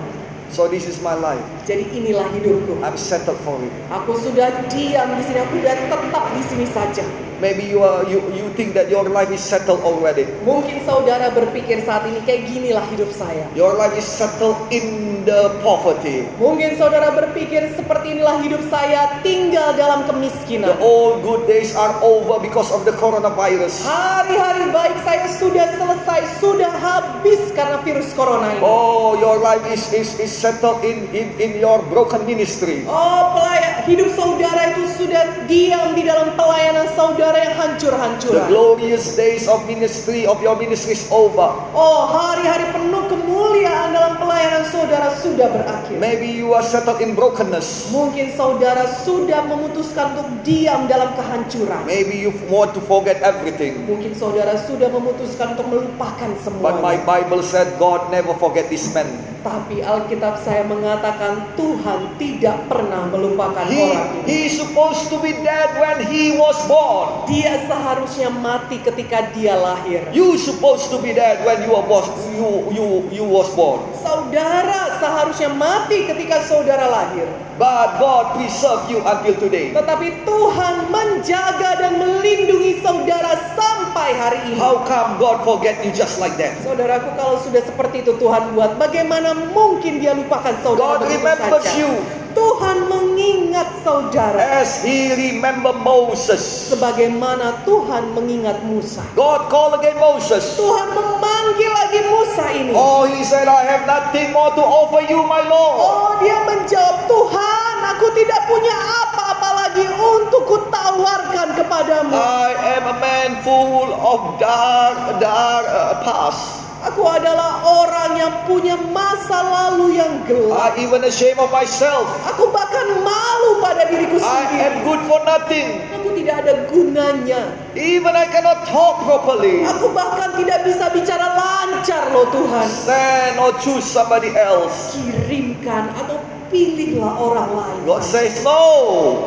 So this is my life. Jadi inilah hidupku. I'm settled for it. Aku sudah diam di sini. Aku sudah tetap di sini saja. Maybe you are you, you think that your life is settled already. Mungkin saudara berpikir saat ini kayak ginilah hidup saya. Your life is settled in the poverty. Mungkin saudara berpikir seperti inilah hidup saya tinggal dalam The kemiskinan. old good days are over because of the coronavirus. Hari-hari baik saya sudah selesai, sudah habis karena virus corona ini. Oh, your life is is, is settled in, in, in your broken ministry. Oh, pelayan, hidup saudara itu sudah diam di dalam pelayanan saudara yang The hancur-hancuran. glorious days of ministry of your ministry is over. Oh, hari-hari penuh kemuliaan dalam pelayanan saudara sudah berakhir. Maybe you are settled in brokenness. Mungkin saudara sudah memutuskan untuk diam dalam kehancuran. Maybe you want to forget everything. Mungkin saudara sudah memutuskan untuk melupakan But my. Bible said God never forget this man. Tapi Alkitab saya mengatakan Tuhan tidak pernah melupakan He, orang ini. he is supposed to be dead when he was born. Dia seharusnya mati ketika dia lahir. You supposed to be dead when you were was you you you was born. Saudara seharusnya mati ketika saudara lahir. But God preserved you until today. Tetapi Tuhan menjaga dan melindungi saudara sampai hari ini. How come God forget you just like that? Saudaraku kalau sudah seperti itu Tuhan buat, bagaimana mungkin dia lupakan saudara God remembers saja? you. Tuhan mengingat saudara as he remembered Moses. sebagaimana Tuhan mengingat Musa. God called again Moses. Tuhan memanggil lagi Musa ini. Oh, he said, I have nothing more to offer you, my Lord. Oh, dia menjawab, Tuhan, aku tidak punya apa-apa lagi untuk kutawarkan kepadamu. I am a man full of dark, dark uh, past. Aku adalah orang yang punya masa lalu yang gelap. I even ashamed of myself. Aku bahkan malu pada diriku I sendiri. am good for nothing. Aku tidak ada gunanya. Even I cannot talk properly. Aku bahkan tidak bisa bicara lancar loh Tuhan. Send or choose somebody else. Kirimkan atau pilihlah orang lain. God says, No.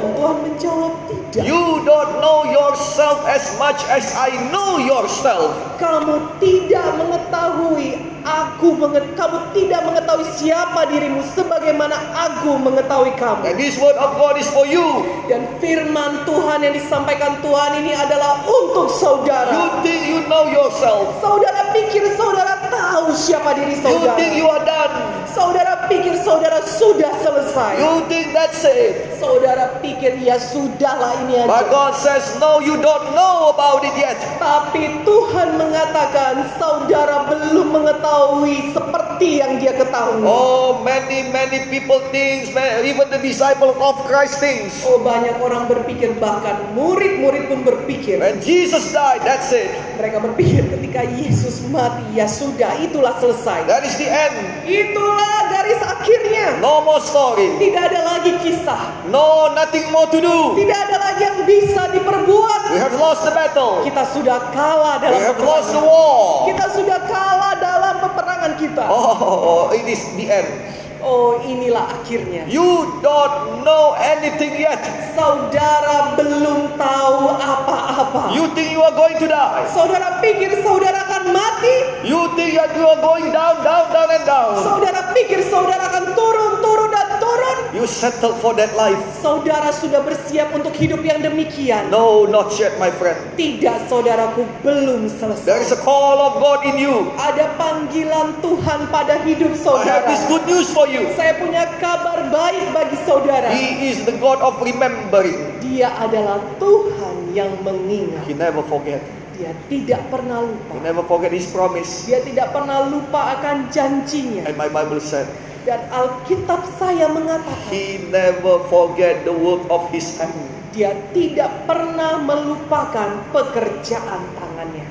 Dan Tuhan menjawab tidak. You don't know yourself as much as I know yourself. Kamu tidak mengetahui aku menget kamu tidak mengetahui siapa dirimu sebagaimana aku mengetahui kamu. And this word of God is for you. Dan firman Tuhan yang disampaikan Tuhan ini adalah untuk You saudara. think you know yourself. Saudara pikir saudara tahu siapa diri You saudara. think you are done. Saudara pikir saudara sudah selesai. You think that's it. Saudara pikir ya sudahlah ini But aja. God says, No, you don't know about it yet. Tapi Tuhan mengatakan saudara belum mengetahui seperti yang dia ketahui. Oh, many, many people think, man, even the disciples of Christ thinks. Oh banyak orang berpikir bahkan murid-murid pun berpikir When Jesus died, that's it. mereka berpikir ketika Yesus mati ya sudah itulah selesai. That is the end. Itulah garis akhirnya. No more story. Tidak ada lagi kisah. No, nothing more to do. Tidak ada lagi yang bisa diperbuat. We have lost the battle. Kita sudah kalah We dalam have lost the war. Kita sudah kalah dalam peperangan kita. Oh, Oh, it is the end. Oh, inilah akhirnya. You don't know anything yet. Saudara belum tahu apa-apa. You think you are going to die. Saudara pikir saudara akan mati? You think that you are going down, down, down, and down. Saudara pikir saudara akan turun, turun, dan turun? You settle for that life. Saudara sudah bersiap untuk hidup yang demikian? No, not yet, my friend. Tidak, saudaraku, belum There is a selesai. call of God in you. Ada panggilan Tuhan pada hidup I have saudara. this good news for you. Saya punya kabar baik bagi saudara. He is the God of remembering. Dia adalah Tuhan yang mengingat. He never forget. Dia tidak pernah He lupa. never forget His promise. Dia tidak pernah lupa akan janjinya. And my Bible said, Dan Alkitab saya mengatakan He never forget the work of His hand. dia tidak pernah melupakan pekerjaan tangannya.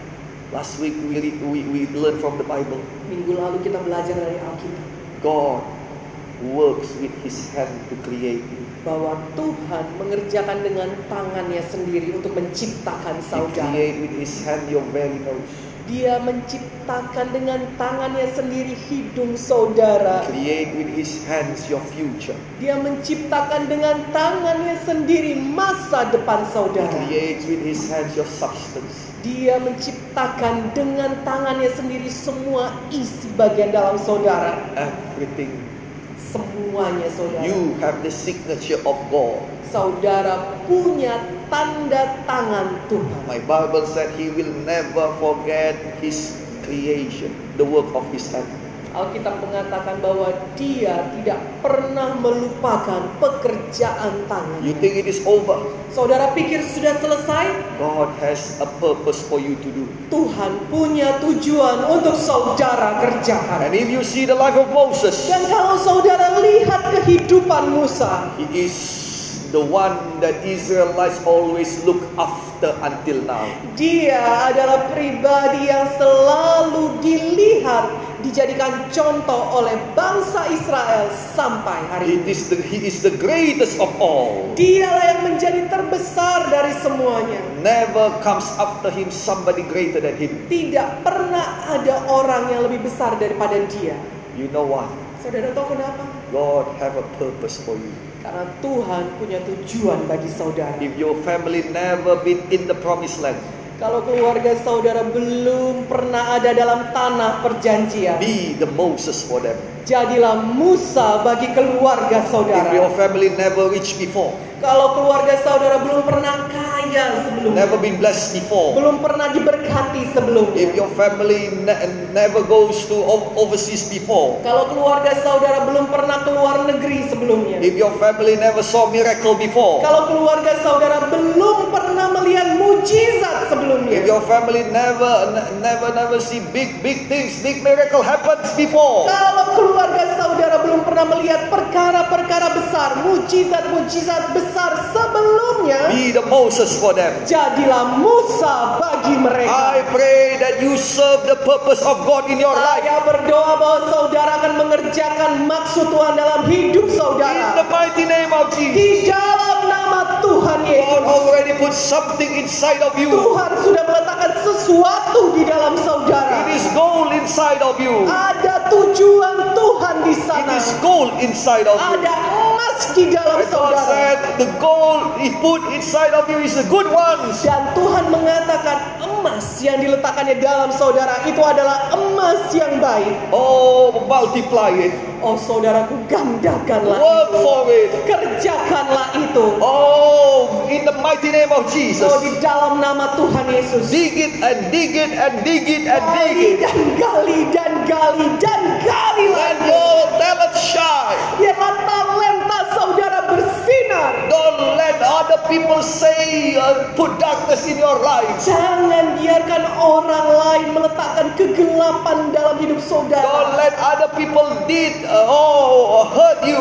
Last week we, read, we, we learned from the Bible. Minggu lalu kita belajar dari Alkitab God works with His hand to create you. bahwa Tuhan mengerjakan dengan tangannya sendiri untuk menciptakan He saudara. create with His hand your very nose. Dia menciptakan dengan tangannya sendiri hidung saudara. Create with His hands your future. Dia menciptakan dengan tangannya sendiri masa depan He saudara. creates with His hands your substance. Dia menciptakan dengan tangannya sendiri semua isi bagian dalam saudara. Everything. Semuanya saudara. You have the signature of God. Saudara punya tanda tangan Tuhan. My Bible said He will never forget His creation, the work of His hand. Alkitab mengatakan bahwa dia tidak pernah melupakan pekerjaan You tangannya. think it is over? Saudara pikir sudah selesai? God has a purpose for you to do. Tuhan punya tujuan untuk saudara kerjakan. And if you see the life of Moses, Dan kalau saudara lihat kehidupan Musa, he is the one that Israelites always look after until now. dia adalah pribadi yang selalu dilihat, dijadikan contoh oleh bangsa Israel sampai hari It ini. is the, he is the greatest of all. Dialah yang menjadi terbesar dari semuanya. Never comes after him somebody greater than him. Tidak pernah ada orang yang lebih besar daripada dia. You know what? Saudara tahu kenapa? God have a purpose for you. Karena Tuhan punya tujuan bagi saudara. If your family never been in the promised land, Kalau keluarga saudara belum pernah ada dalam tanah perjanjian, be the Moses for them. jadilah Musa bagi keluarga If your saudara. family never reached before, Kalau keluarga saudara belum pernah kaya kaya sebelumnya. never been blessed before. Belum pernah diberkati sebelumnya. If your family ne- never goes to overseas before, Kalau keluarga saudara belum pernah keluar negeri sebelumnya. if your family never saw miracle before, Kalau keluarga saudara belum pernah melihat mujizat if sebelumnya. your family never ne- never never see big big things, big miracle happens before, Kalau keluarga saudara belum pernah melihat perkara-perkara besar, mujizat-mujizat besar sebelumnya, be the Moses for them. jadilah Musa bagi I mereka. pray that you serve the purpose of God in your life. Saya berdoa bahwa saudara akan mengerjakan maksud Tuhan dalam hidup In saudara. the mighty name of Jesus. Di dalam nama Tuhan God Yesus. already put something inside of you. Tuhan sudah meletakkan sesuatu di dalam saudara. It is gold inside of you. Ada tujuan Tuhan di It sana. is gold inside of you. Ada emas di dalam And God saudara. said the gold He put inside of you is the good ones. Dan Tuhan mengatakan emas yang diletakkannya dalam saudara itu adalah emas yang baik. Oh, multiply it. Oh saudaraku gandakanlah Work itu. for it. Kerjakanlah itu. Oh, in the mighty name of Jesus. Oh di dalam nama Tuhan Yesus. Dig it and dig it and dig it and dig Gali it. dan gali dan gali dan gali Let lagi. your talent shine. Biarlah talenta saudara bersinar. Don't let other people say, uh, put darkness in your life. Jangan biarkan orang lain meletakkan kegelapan dalam hidup Don't saudara. let other people did uh, oh hurt you.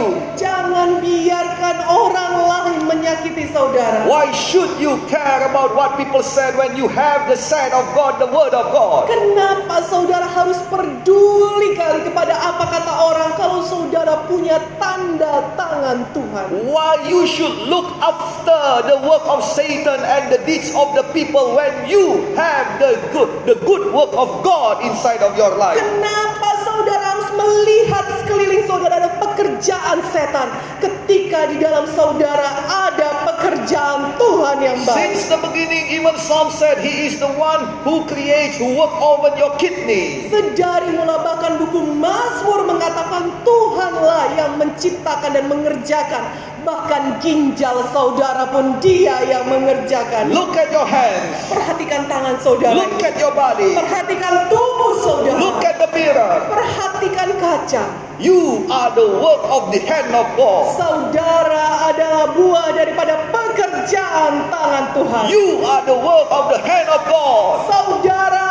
Saudara. Why should you care about what people said when you have the sign of God, the word of God? Kenapa saudara harus peduli kali kepada apa kata orang kalau saudara punya tanda tangan Tuhan? Why you should look after the work of Satan and the deeds of the people when you have the good the good work of God inside of your life? Kenapa melihat sekeliling saudara ada pekerjaan setan ketika di dalam saudara ada pekerjaan Tuhan yang baik? Since the beginning, even Psalm said He is the one who creates, who work over your kidney. Sedari mula bahkan buku Mazmur mengatakan Tuhanlah yang menciptakan dan mengerjakan Bahkan ginjal saudara pun dia yang mengerjakan Look at your hands. Perhatikan tangan saudara Look at your body. Perhatikan tubuh saudara Look at the mirror. Perhatikan kaca You are the work of the hand of God. Saudara adalah buah daripada pekerjaan tangan Tuhan You are the work of the hand of God. Saudara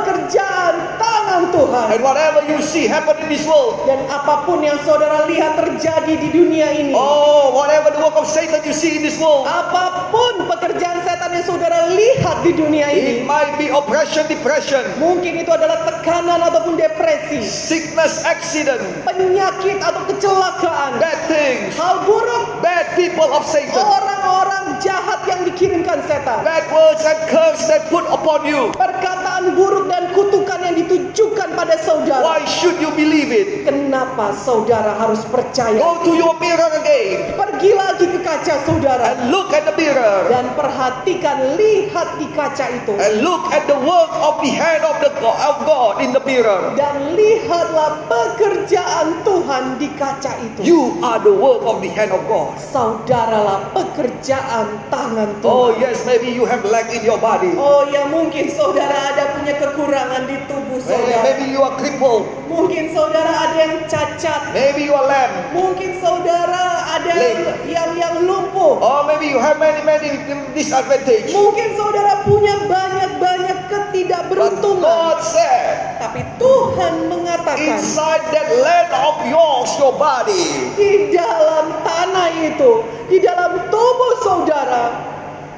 pekerjaan tangan Tuhan. And whatever you see happen in this world, Dan apa pun yang saudara lihat terjadi di dunia ini. Oh, whatever the work of Satan you see in this world, Apa pun pekerjaan setan yang saudara lihat di dunia it ini. might be oppression, depression, Mungkin itu adalah tekanan ataupun depresi. Sickness, accident, Penyakit atau kecelakaan. Bad things, Hal buruk. Bad people of Satan, Orang-orang jahat yang dikirimkan setan. Bad words and curse that put upon you. Perkataan buruk dan kutukan yang ditujukan pada saudara Why should you believe it? Kenapa saudara harus percaya Go to your mirror again Pergi lagi ke kaca saudara and look at the mirror Dan perhatikan lihat di kaca itu and look at the work of the hand of the of God in the mirror. Dan lihatlah pekerjaan Tuhan di kaca itu You are the work of the hand of God. Saudaralah pekerjaan tangan Oh Tuhan yes, maybe you have lack in your body. Oh ya mungkin saudara ada punya kekurangan di tubuh saudara maybe you are crippled. Mungkin saudara ada yang cacat Maybe you are lame. Mungkin saudara ada Lame. yang yang lumpuh Or maybe you have many many disadvantage. Mungkin saudara punya banyak-banyak But ketidakberuntungan God said, Tapi Tuhan mengatakan inside that land of yours, your body, Di dalam tanah itu Di dalam tubuh saudara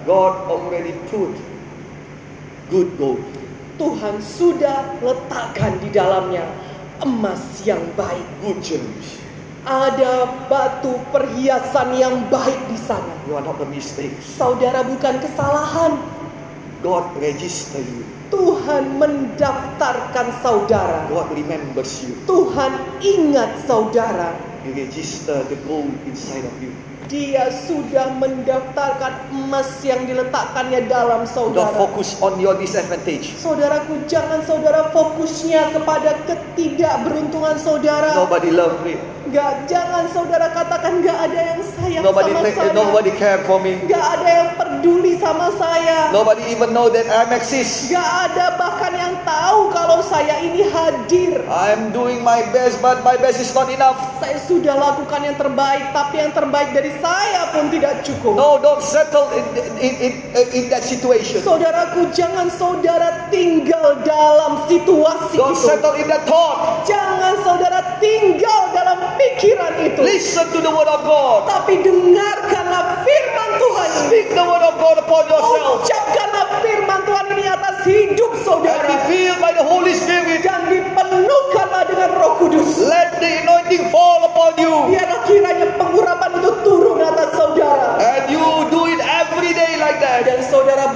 God already put good gold. Tuhan sudah letakkan di dalamnya emas yang baik. Ada batu perhiasan yang baik di sana. You are not a mistake. Saudara bukan kesalahan. God register you. Tuhan mendaftarkan saudara. God remembers you. Tuhan ingat saudara. He register the gold inside of you. Dia sudah mendaftarkan emas yang diletakkannya dalam Don't saudara. focus on your disadvantage. Saudaraku, jangan saudara fokusnya kepada ketidakberuntungan saudara. Nobody love me. Nggak, jangan saudara katakan nggak ada yang sayang Nobody, sama saya. nobody care for me. Nggak ada yang peduli sama saya. Nobody even know that I exist. Nggak ada bahkan yang tahu kalau saya ini hadir. I'm doing my best, but my best is not enough. Saya sudah lakukan yang terbaik, tapi yang terbaik dari saya pun tidak cukup. No, don't settle in, in, in, in that situation. Saudaraku, jangan saudara tinggal dalam situasi Don't itu. settle in that thought. Jangan saudara tinggal dalam pikiran itu. Listen to the word of God. Tapi dengarkanlah firman Tuhan. Speak the word of God upon yourself. Ucapkanlah firman Tuhan ini atas hidup And be saudara. filled by the Holy Spirit. Dan dipenuhkanlah dengan roh kudus. Let the anointing fall upon you. Biarlah kiranya pengurapan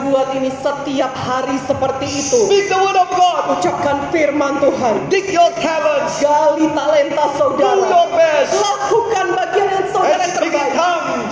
Buat ini setiap hari seperti itu. Speak the word of God. Ucapkan firman Tuhan. Dig your talents. Gali talenta Do saudara. your best. Lakukan bagian yang saudara And terbaik.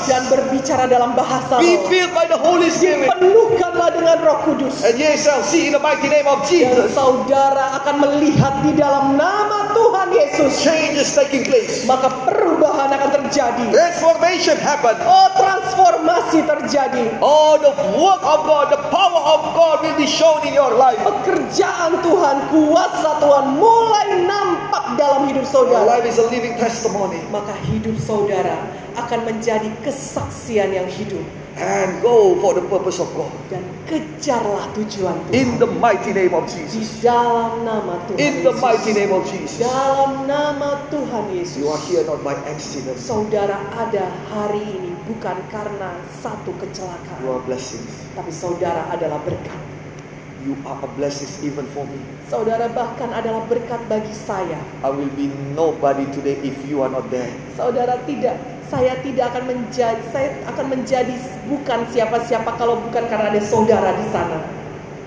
Dan berbicara dalam bahasa Be filled by the Holy Spirit. Penuhkanlah dengan roh kudus. And ye shall see in the mighty name of Dan Jesus. saudara akan melihat di dalam nama Tuhan Yesus. Change is taking place. Maka perubahan akan terjadi. Transformation happen. Oh transformasi terjadi. Oh, the work of God, the power of God will be shown in your life. Pekerjaan Tuhan, kuasa Tuhan mulai nampak dalam hidup Your saudara. life is a living testimony. Maka hidup saudara akan menjadi kesaksian yang hidup. And go for the purpose of God. Dan kejarlah tujuan In Tuhan. the mighty name of Di Jesus. dalam nama Tuhan In the mighty name of Jesus. Dalam nama Tuhan Yesus. You are here not by accident. Saudara ada hari ini bukan karena satu You kecelakaan. are blessings. Tapi saudara adalah berkat. You are a blessing even for me. Saudara bahkan adalah berkat bagi saya. I will be nobody today if you are not there. Saudara tidak, saya tidak akan menjadi, saya akan menjadi bukan siapa-siapa kalau bukan karena ada saudara di sana.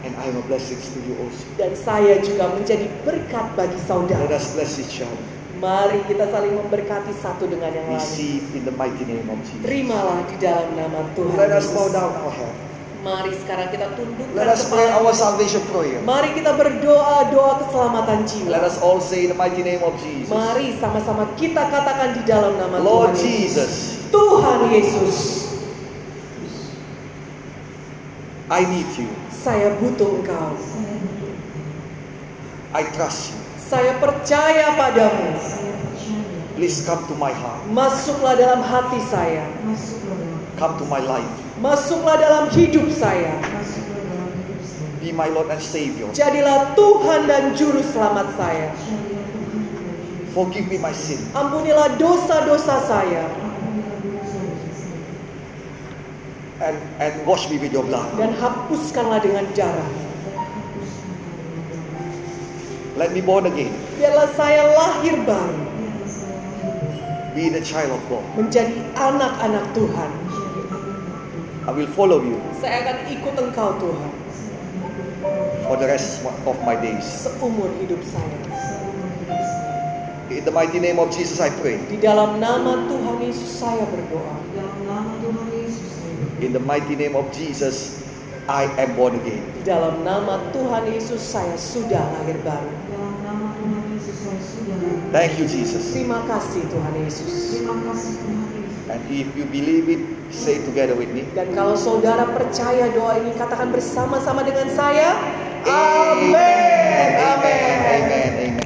And I am a blessing to you also. Dan saya juga menjadi berkat bagi Let saudara. us bless each other. Mari kita saling memberkati satu dengan yang lain. Receive in the mighty name of Jesus. Terimalah di dalam nama Tuhan. Let us bow down our head. Mari sekarang kita tundukkan Let us pray kepala. our salvation prayer. Mari kita berdoa doa keselamatan jiwa. Let us all say in the mighty name of Jesus. Mari sama-sama kita katakan di dalam nama Lord Tuhan Yesus. Jesus, Tuhan Yesus, I need you. saya butuh Engkau. I trust you. Saya percaya padamu. Please come to my heart. Masuklah dalam hati saya. Come to my life. Masuklah dalam hidup saya. Be my Lord and Savior. Jadilah Tuhan dan juru selamat saya. Forgive me my sin. Ampunilah dosa-dosa saya And, and wash me with your blood. dan hapuskanlah dengan darah. Let me born again. Biarlah saya lahir baru Be the child of God. menjadi anak-anak Tuhan. I will follow you Saya akan ikut Engkau Tuhan for the rest of my days. seumur hidup saya. In the mighty name of Jesus I pray. Di dalam nama Tuhan Yesus saya berdoa. In the mighty name of Jesus I am born again. Di dalam nama Tuhan Yesus saya sudah lahir baru. Thank you Jesus. Terima kasih Tuhan Yesus. And if you believe it, say together with me. Dan kalau saudara percaya doa ini katakan bersama-sama dengan saya. Amin. Amen. Amen. Amen.